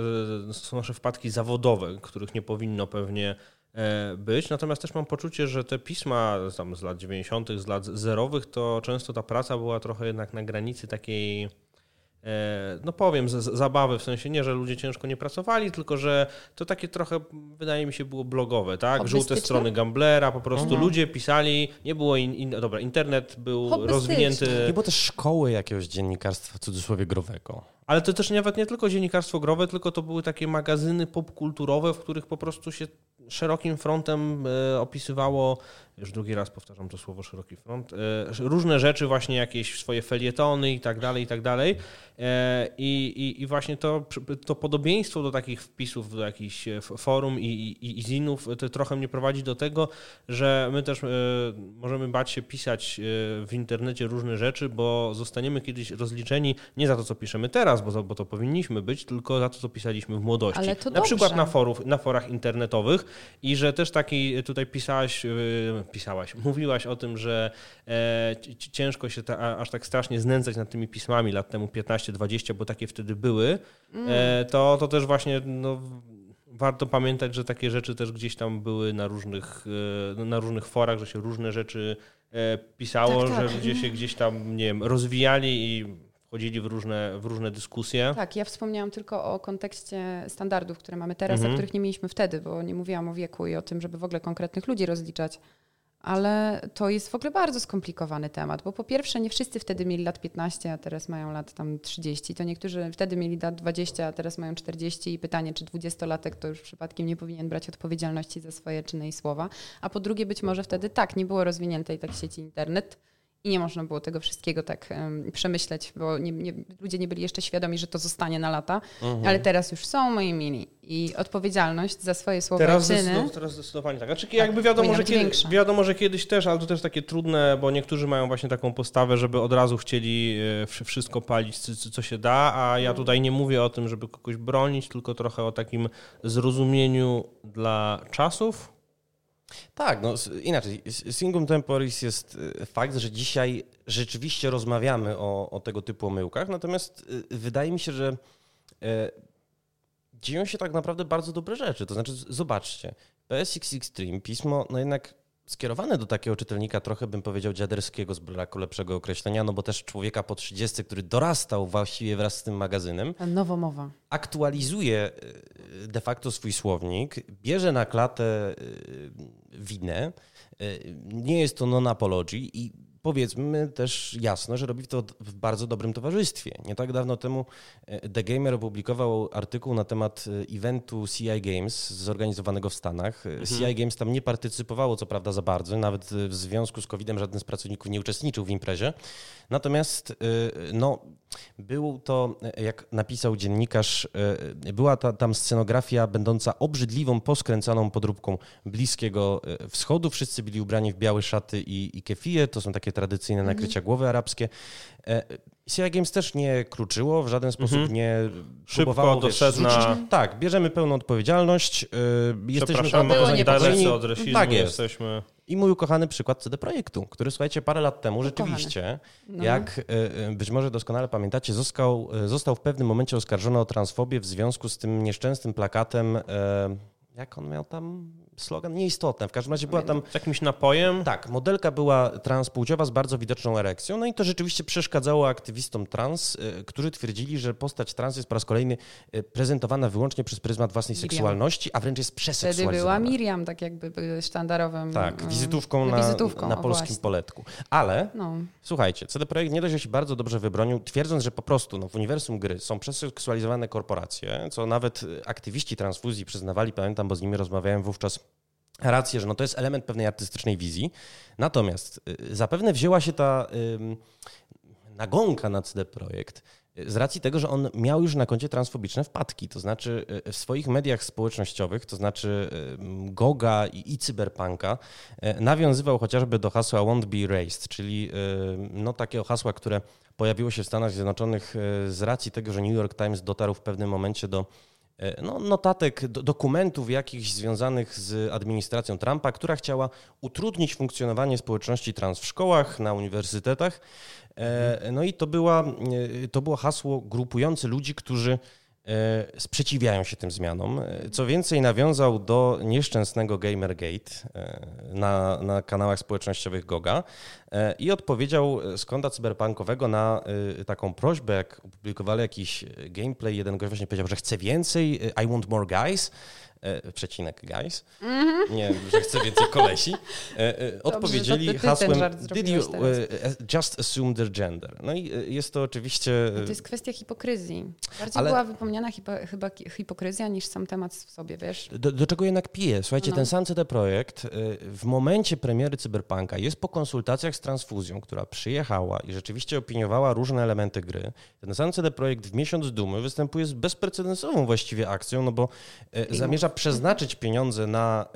są nasze wpadki zawodowe, których nie powinno pewnie e, być. Natomiast też mam poczucie, że te pisma tam z lat 90., z lat zerowych, to często ta praca była trochę jednak na granicy takiej E, no powiem, z, zabawy, w sensie nie, że ludzie ciężko nie pracowali, tylko że to takie trochę, wydaje mi się, było blogowe, tak? Żółte strony Gamblera, po prostu mhm. ludzie pisali, nie było, in, in, dobra, internet był rozwinięty. Nie było też szkoły jakiegoś dziennikarstwa, w cudzysłowie, growego. Ale to też nawet nie tylko dziennikarstwo growe, tylko to były takie magazyny popkulturowe, w których po prostu się szerokim frontem e, opisywało, już drugi raz powtarzam to słowo szeroki front, e, różne rzeczy, właśnie jakieś swoje felietony i tak dalej, i tak dalej. E, I, i, i właśnie to, to podobieństwo do takich wpisów, do jakichś forum i, i, i zinów, to trochę mnie prowadzi do tego, że my też możemy bać się pisać w internecie różne rzeczy, bo zostaniemy kiedyś rozliczeni nie za to, co piszemy teraz, bo to, bo to powinniśmy być, tylko za to, co pisaliśmy w młodości. Ale to na dobrze. przykład na, forów, na forach internetowych i że też taki tutaj pisałaś, pisałaś, mówiłaś o tym, że e, ciężko się ta, aż tak strasznie znęcać nad tymi pismami lat temu 15-20, bo takie wtedy były, mm. e, to, to też właśnie no, warto pamiętać, że takie rzeczy też gdzieś tam były na różnych, e, na różnych forach, że się różne rzeczy pisało, tak, tak. że ludzie się gdzieś tam, nie wiem, rozwijali i wchodzili w różne, w różne dyskusje. Tak, ja wspomniałam tylko o kontekście standardów, które mamy teraz, mhm. a których nie mieliśmy wtedy, bo nie mówiłam o wieku i o tym, żeby w ogóle konkretnych ludzi rozliczać. Ale to jest w ogóle bardzo skomplikowany temat, bo po pierwsze nie wszyscy wtedy mieli lat 15, a teraz mają lat tam 30. To niektórzy wtedy mieli lat 20, a teraz mają 40 i pytanie, czy 20-latek to już przypadkiem nie powinien brać odpowiedzialności za swoje czyny i słowa. A po drugie być może wtedy tak, nie było rozwiniętej tak sieci internet, i nie można było tego wszystkiego tak um, przemyśleć, bo nie, nie, ludzie nie byli jeszcze świadomi, że to zostanie na lata, mhm. ale teraz już są moi mili i odpowiedzialność za swoje słowa teraz i czyny. teraz zdecydowanie tak. Znaczy, tak, jakby wiadomo że, kiedy, wiadomo, że kiedyś też, ale to też takie trudne, bo niektórzy mają właśnie taką postawę, żeby od razu chcieli e, wszystko palić, co się da, a ja mhm. tutaj nie mówię o tym, żeby kogoś bronić, tylko trochę o takim zrozumieniu dla czasów, tak, no inaczej. Singum temporis jest y, fakt, że dzisiaj rzeczywiście rozmawiamy o, o tego typu omyłkach, natomiast y, wydaje mi się, że e, dzieją się tak naprawdę bardzo dobre rzeczy. To znaczy, zobaczcie, PSX Extreme, pismo, no jednak skierowane do takiego czytelnika, trochę bym powiedział dziaderskiego z braku lepszego określenia, no bo też człowieka po 30, który dorastał właściwie wraz z tym magazynem. Nowomowa. Aktualizuje y, de facto swój słownik, bierze na klatę y, winę. Nie jest to non-apology i powiedzmy też jasno, że robi to w bardzo dobrym towarzystwie. Nie tak dawno temu e, The Gamer opublikował artykuł na temat e, eventu CI Games zorganizowanego w Stanach. E, mhm. CI Games tam nie partycypowało co prawda za bardzo, nawet w związku z COVID-em żaden z pracowników nie uczestniczył w imprezie. Natomiast no, był to, jak napisał dziennikarz, była ta, tam scenografia będąca obrzydliwą, poskręcaną podróbką Bliskiego Wschodu. Wszyscy byli ubrani w białe szaty i, i kefije. To są takie tradycyjne mhm. nakrycia głowy arabskie. CI Games też nie kluczyło, w żaden sposób mhm. nie Szybko do sedna. Tak, bierzemy pełną odpowiedzialność. Yy, jesteśmy tam dalecy od rasizmu tak jest. jesteśmy. I mój ukochany przykład CD Projektu, który słuchajcie, parę lat temu rzeczywiście, no. jak yy, być może doskonale pamiętacie, został, został w pewnym momencie oskarżony o transfobię w związku z tym nieszczęsnym plakatem, jak on miał tam slogan nieistotne. W każdym razie była tam... Z jakimś napojem? Tak, modelka była transpłciowa z bardzo widoczną erekcją, no i to rzeczywiście przeszkadzało aktywistom trans, y, którzy twierdzili, że postać trans jest po raz kolejny y, prezentowana wyłącznie przez pryzmat własnej Miriam. seksualności, a wręcz jest przeseksualizowana. Wtedy była Miriam, tak jakby sztandarowym... Tak, y, wizytówką na, wizytówką, na polskim właśnie. poletku. Ale, no. słuchajcie, CD Projekt nie dość, że się bardzo dobrze wybronił, twierdząc, że po prostu no, w uniwersum gry są przeseksualizowane korporacje, co nawet aktywiści transfuzji przyznawali, pamiętam, bo z nimi rozmawiałem wówczas rację, że no to jest element pewnej artystycznej wizji. Natomiast y, zapewne wzięła się ta nagonka na CD Projekt y, z racji tego, że on miał już na koncie transfobiczne wpadki. To znaczy y, w swoich mediach społecznościowych, to znaczy Goga i, i Cyberpunka, nawiązywał chociażby do hasła Won't Be Erased, czyli no, takiego hasła, które pojawiło się w Stanach Zjednoczonych z racji tego, że New York Times dotarł w pewnym momencie do no, notatek, dokumentów jakichś związanych z administracją Trumpa, która chciała utrudnić funkcjonowanie społeczności trans w szkołach, na uniwersytetach. E, no i to, była, e, to było hasło grupujące ludzi, którzy e, sprzeciwiają się tym zmianom. E, co więcej, nawiązał do nieszczęsnego Gamergate e, na, na kanałach społecznościowych Goga i odpowiedział z konta cyberpunkowego na taką prośbę, jak opublikowali jakiś gameplay, jeden gość właśnie powiedział, że chce więcej, I want more guys, e, przecinek guys, -hmm. nie, że chce więcej kolesi, e, e, odpowiedzieli Dobrze, hasłem did you uh, just assume their gender. No i jest to oczywiście... No to jest kwestia hipokryzji. Bardziej Ale... była wypomniana hipo, chyba hipokryzja niż sam temat w sobie, wiesz? Do, do czego jednak pije? Słuchajcie, no. ten sam CD Projekt w momencie premiery Cyberpunka jest po konsultacjach z Transfuzją, która przyjechała i rzeczywiście opiniowała różne elementy gry. Ten sam CD Projekt w miesiąc dumy występuje z bezprecedensową właściwie akcją, no bo zamierza zamierza przeznaczyć pieniądze na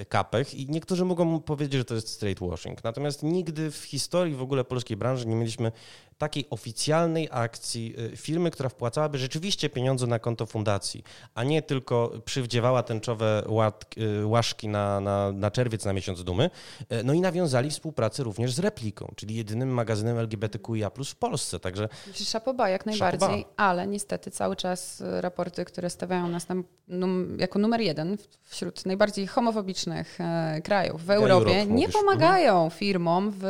y, kapech i niektórzy mogą powiedzieć, że to jest straight washing. Natomiast nigdy w historii w ogóle polskiej branży nie mieliśmy takiej oficjalnej akcji y, firmy, która wpłacałaby rzeczywiście pieniądze na konto fundacji, a nie tylko przywdziewała tęczowe y, łaszki na, na, na czerwiec, na miesiąc dumy. No i nawiązali współpracę również z Repliką, czyli jedynym magazynem LGBTQIA w Polsce. Także Szapoba jak najbardziej, Szapoba. ale niestety cały czas raporty, które stawiają nas tam num jako numer jeden wśród najbardziej homofobicznych e, krajów w Europie, nie pomagają mhm. firmom w,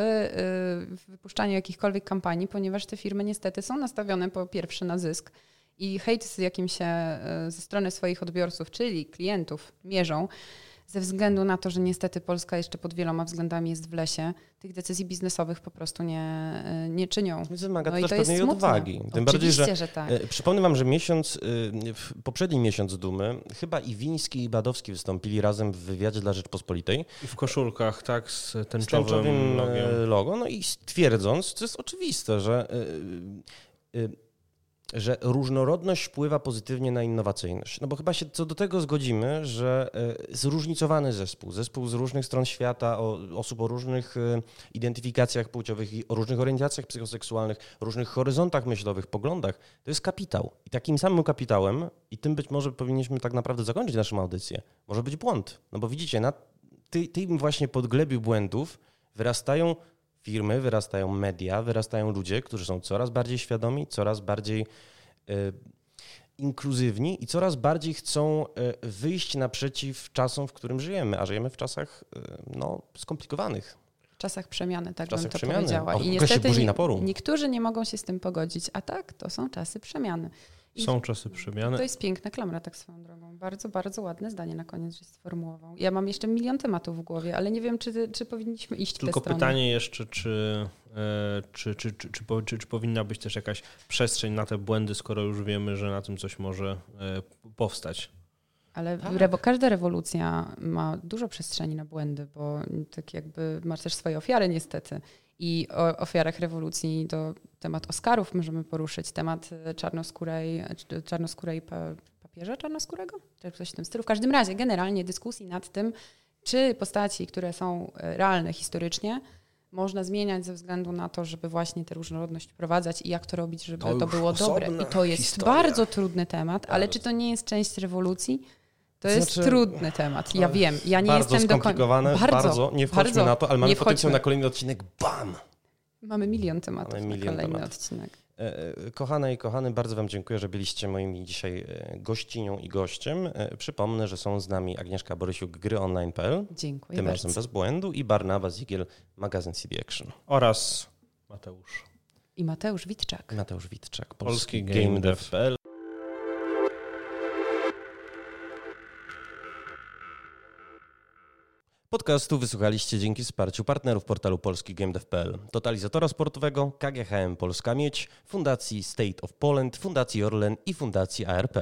w wypuszczaniu jakichkolwiek kampanii, ponieważ te firmy niestety są nastawione po pierwsze na zysk i hejt, z jakim się e, ze strony swoich odbiorców, czyli klientów, mierzą, ze względu na to, że niestety Polska jeszcze pod wieloma względami jest w lesie, tych decyzji biznesowych po prostu nie, nie czynią. Wymaga no to też pewnej odwagi. Tym bardziej, że, że tak. E, przypomnę wam, że miesiąc, e, poprzedni miesiąc Dumy, chyba i Wiński i Badowski wystąpili razem w wywiadzie dla Rzeczpospolitej. I w koszulkach, tak, z tęczowym, z tęczowym e, logo. No i stwierdząc, co jest oczywiste, że że różnorodność wpływa pozytywnie na innowacyjność. No bo chyba się co do tego zgodzimy, że e, zróżnicowany zespół, zespół z różnych stron świata, osób o różnych e, identyfikacjach płciowych, o różnych orientacjach psychoseksualnych, różnych horyzontach myślowych, poglądach, to jest kapitał. I takim samym kapitałem, i tym być może powinniśmy tak naprawdę zakończyć naszą audycję, może być błąd. No bo widzicie, na tym właśnie podglebiu błędów wyrastają firmy, wyrastają media, wyrastają ludzie, którzy są coraz bardziej świadomi, coraz bardziej y, inkluzywni i coraz bardziej chcą y, wyjść naprzeciw czasom, w którym żyjemy, a żyjemy w czasach y, no, skomplikowanych. W czasach przemiany, tak czasach bym to przemiany. powiedziała. I niestety niektórzy nie mogą się z tym pogodzić, a tak, to są czasy przemiany. Są czasy przemiany. To jest piękna klamra, tak swoją drogą. Bardzo, bardzo ładne zdanie na koniec, żeś sformułował. Ja mam jeszcze milion tematów w głowie, ale nie wiem, czy, czy powinniśmy iść Tylko pytanie jeszcze, czy, e, czy, czy, czy, czy, czy, czy powinna być też jakaś przestrzeń na te błędy, skoro już wiemy, że na tym coś może e, powstać. Ale tak. rewo każda rewolucja ma dużo przestrzeni na błędy, bo tak jakby ma też swoje ofiary niestety. I o ofiarach rewolucji to temat Oscarów możemy poruszyć, temat e, czarnoskórej, e, czarnoskórej papieża czarnoskórego, czy coś w tym stylu. W każdym razie generalnie dyskusji nad tym, czy postaci, które są e, realne historycznie, można zmieniać ze względu na to, żeby właśnie tę różnorodność wprowadzać i jak to robić, żeby to, to było dobre. I to jest historia. bardzo trudny temat, ale czy to nie jest część rewolucji? To jest znaczy, trudny temat. Ja wiem. Ja nie bardzo jestem do końca. Bardzo, bardzo. Nie wchodźmy bardzo. na to, ale mamy potencjał na kolejny odcinek. Bam! Mamy milion tematów mamy milion na kolejny tematów. odcinek. E, e, kochane i kochany, bardzo Wam dziękuję, że byliście moimi dzisiaj e, gościnią i gościem. Przypomnę, że są z nami Agnieszka Borysiuk, gryonline.pl. Dziękuję Tym razem bez błędu i Barnawa Zigiel, magazyn CD Action. Oraz Mateusz. I Mateusz Witczak. Mateusz Witczak, polski, polski GameDev.pl. Podcastu wysłuchaliście dzięki wsparciu partnerów portalu polski GameDev.pl, Totalizatora Sportowego, KGHM Polska Miedź, Fundacji State of Poland, Fundacji Orlen i Fundacji ARP.